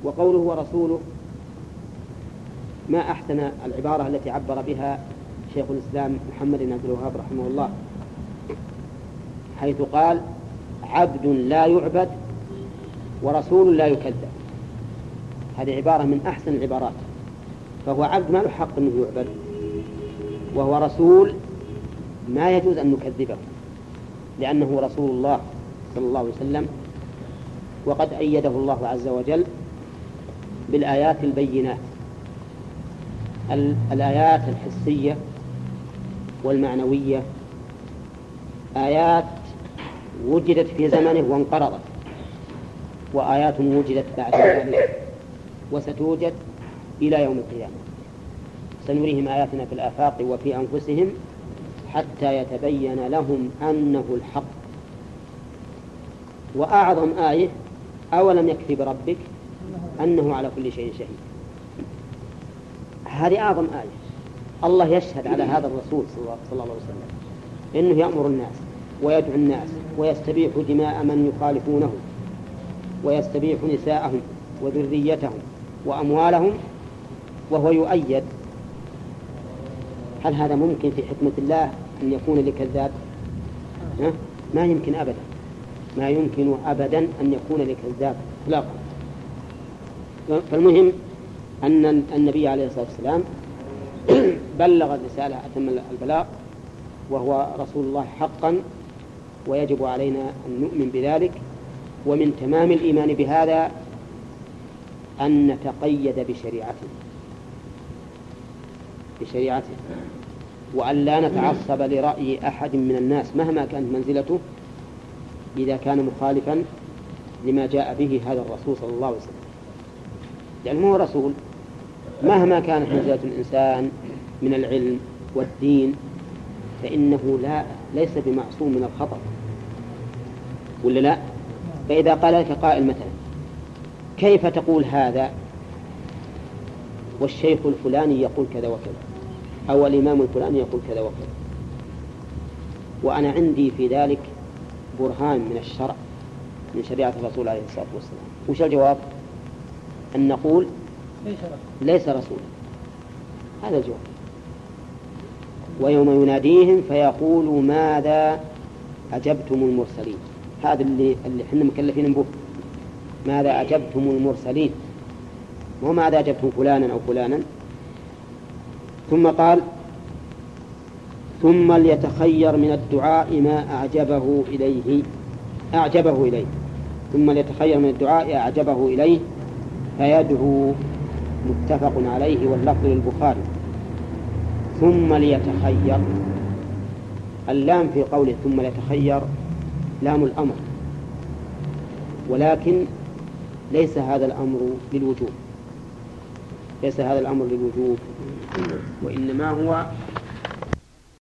وقوله ورسوله ما أحسن العبارة التي عبر بها شيخ الإسلام محمد بن عبد الوهاب رحمه الله حيث قال عبد لا يعبد ورسول لا يكذب. هذه عبارة من أحسن العبارات. فهو عبد ما له حق أنه يعبد وهو رسول ما يجوز أن نكذبه لأنه رسول الله صلى الله عليه وسلم وقد أيده الله عز وجل بالآيات البينات. ال- الآيات الحسية والمعنوية. آيات وجدت في زمنه وانقرضت وآيات وجدت بعد ذلك وستوجد إلى يوم القيامة. سنريهم آياتنا في الآفاق وفي أنفسهم حتى يتبين لهم أنه الحق. وأعظم آية أولم يكفي بربك أنه على كل شيء شهيد. هذه أعظم آية. الله يشهد على هذا الرسول صلى الله- عليه وسلم إنه يأمر الناس ويدعو الناس ويستبيح دماء من يخالفونه ويستبيح نساءهم وذريتهم وأموالهم وهو يؤيد. هل هذا ممكن في حكمة الله أن يكون لكذاب؟ ما يمكن أبدا. ما يمكن أبدا أن يكون لكذاب إطلاقا. فالمهم أن النبي عليه الصلاة والسلام بلغ الرسالة أتم البلاغ وهو رسول الله حقا ويجب علينا أن نؤمن بذلك. ومن تمام الإيمان بهذا أن نتقيد بشريعته بشريعته وأن لا نتعصب لرأي أحد من الناس مهما كانت منزلته إذا كان مخالفا لما جاء به هذا الرسول صلى الله عليه وسلم. لأنه هو رسول مهما كانت منزلة الإنسان من العلم والدين فإنه لا ليس بمعصوم من الخطأ. ولا لا؟ فإذا قال لك قائل مثلا كيف تقول هذا؟ والشيخ الفلاني يقول كذا وكذا أو الإمام الفلاني يقول كذا وكذا. وأنا عندي في ذلك برهان من الشرع من شريعة الرسول عليه الصلاة والسلام. وش الجواب؟ أن نقول ليس رسولا هذا الجواب ويوم يناديهم فيقول ماذا أجبتم المرسلين؟ هذا اللي اللي إحنا مكلفين به. ماذا أجبتم المرسلين؟ مو ماذا أجبتم فلانا أو فلانا. ثم قال ثم ليتخير من الدعاء ما أعجبه إليه. أعجبه إليه. ثم ليتخير من الدعاء أعجبه إليه. فيدعو متفق عليه واللفظ للبخاري. ثم ليتخير. اللام في قوله ثم ليتخير لام الأمر. ولكن ليس هذا الأمر للوجوب. ليس هذا الأمر للوجوب. وإنما هو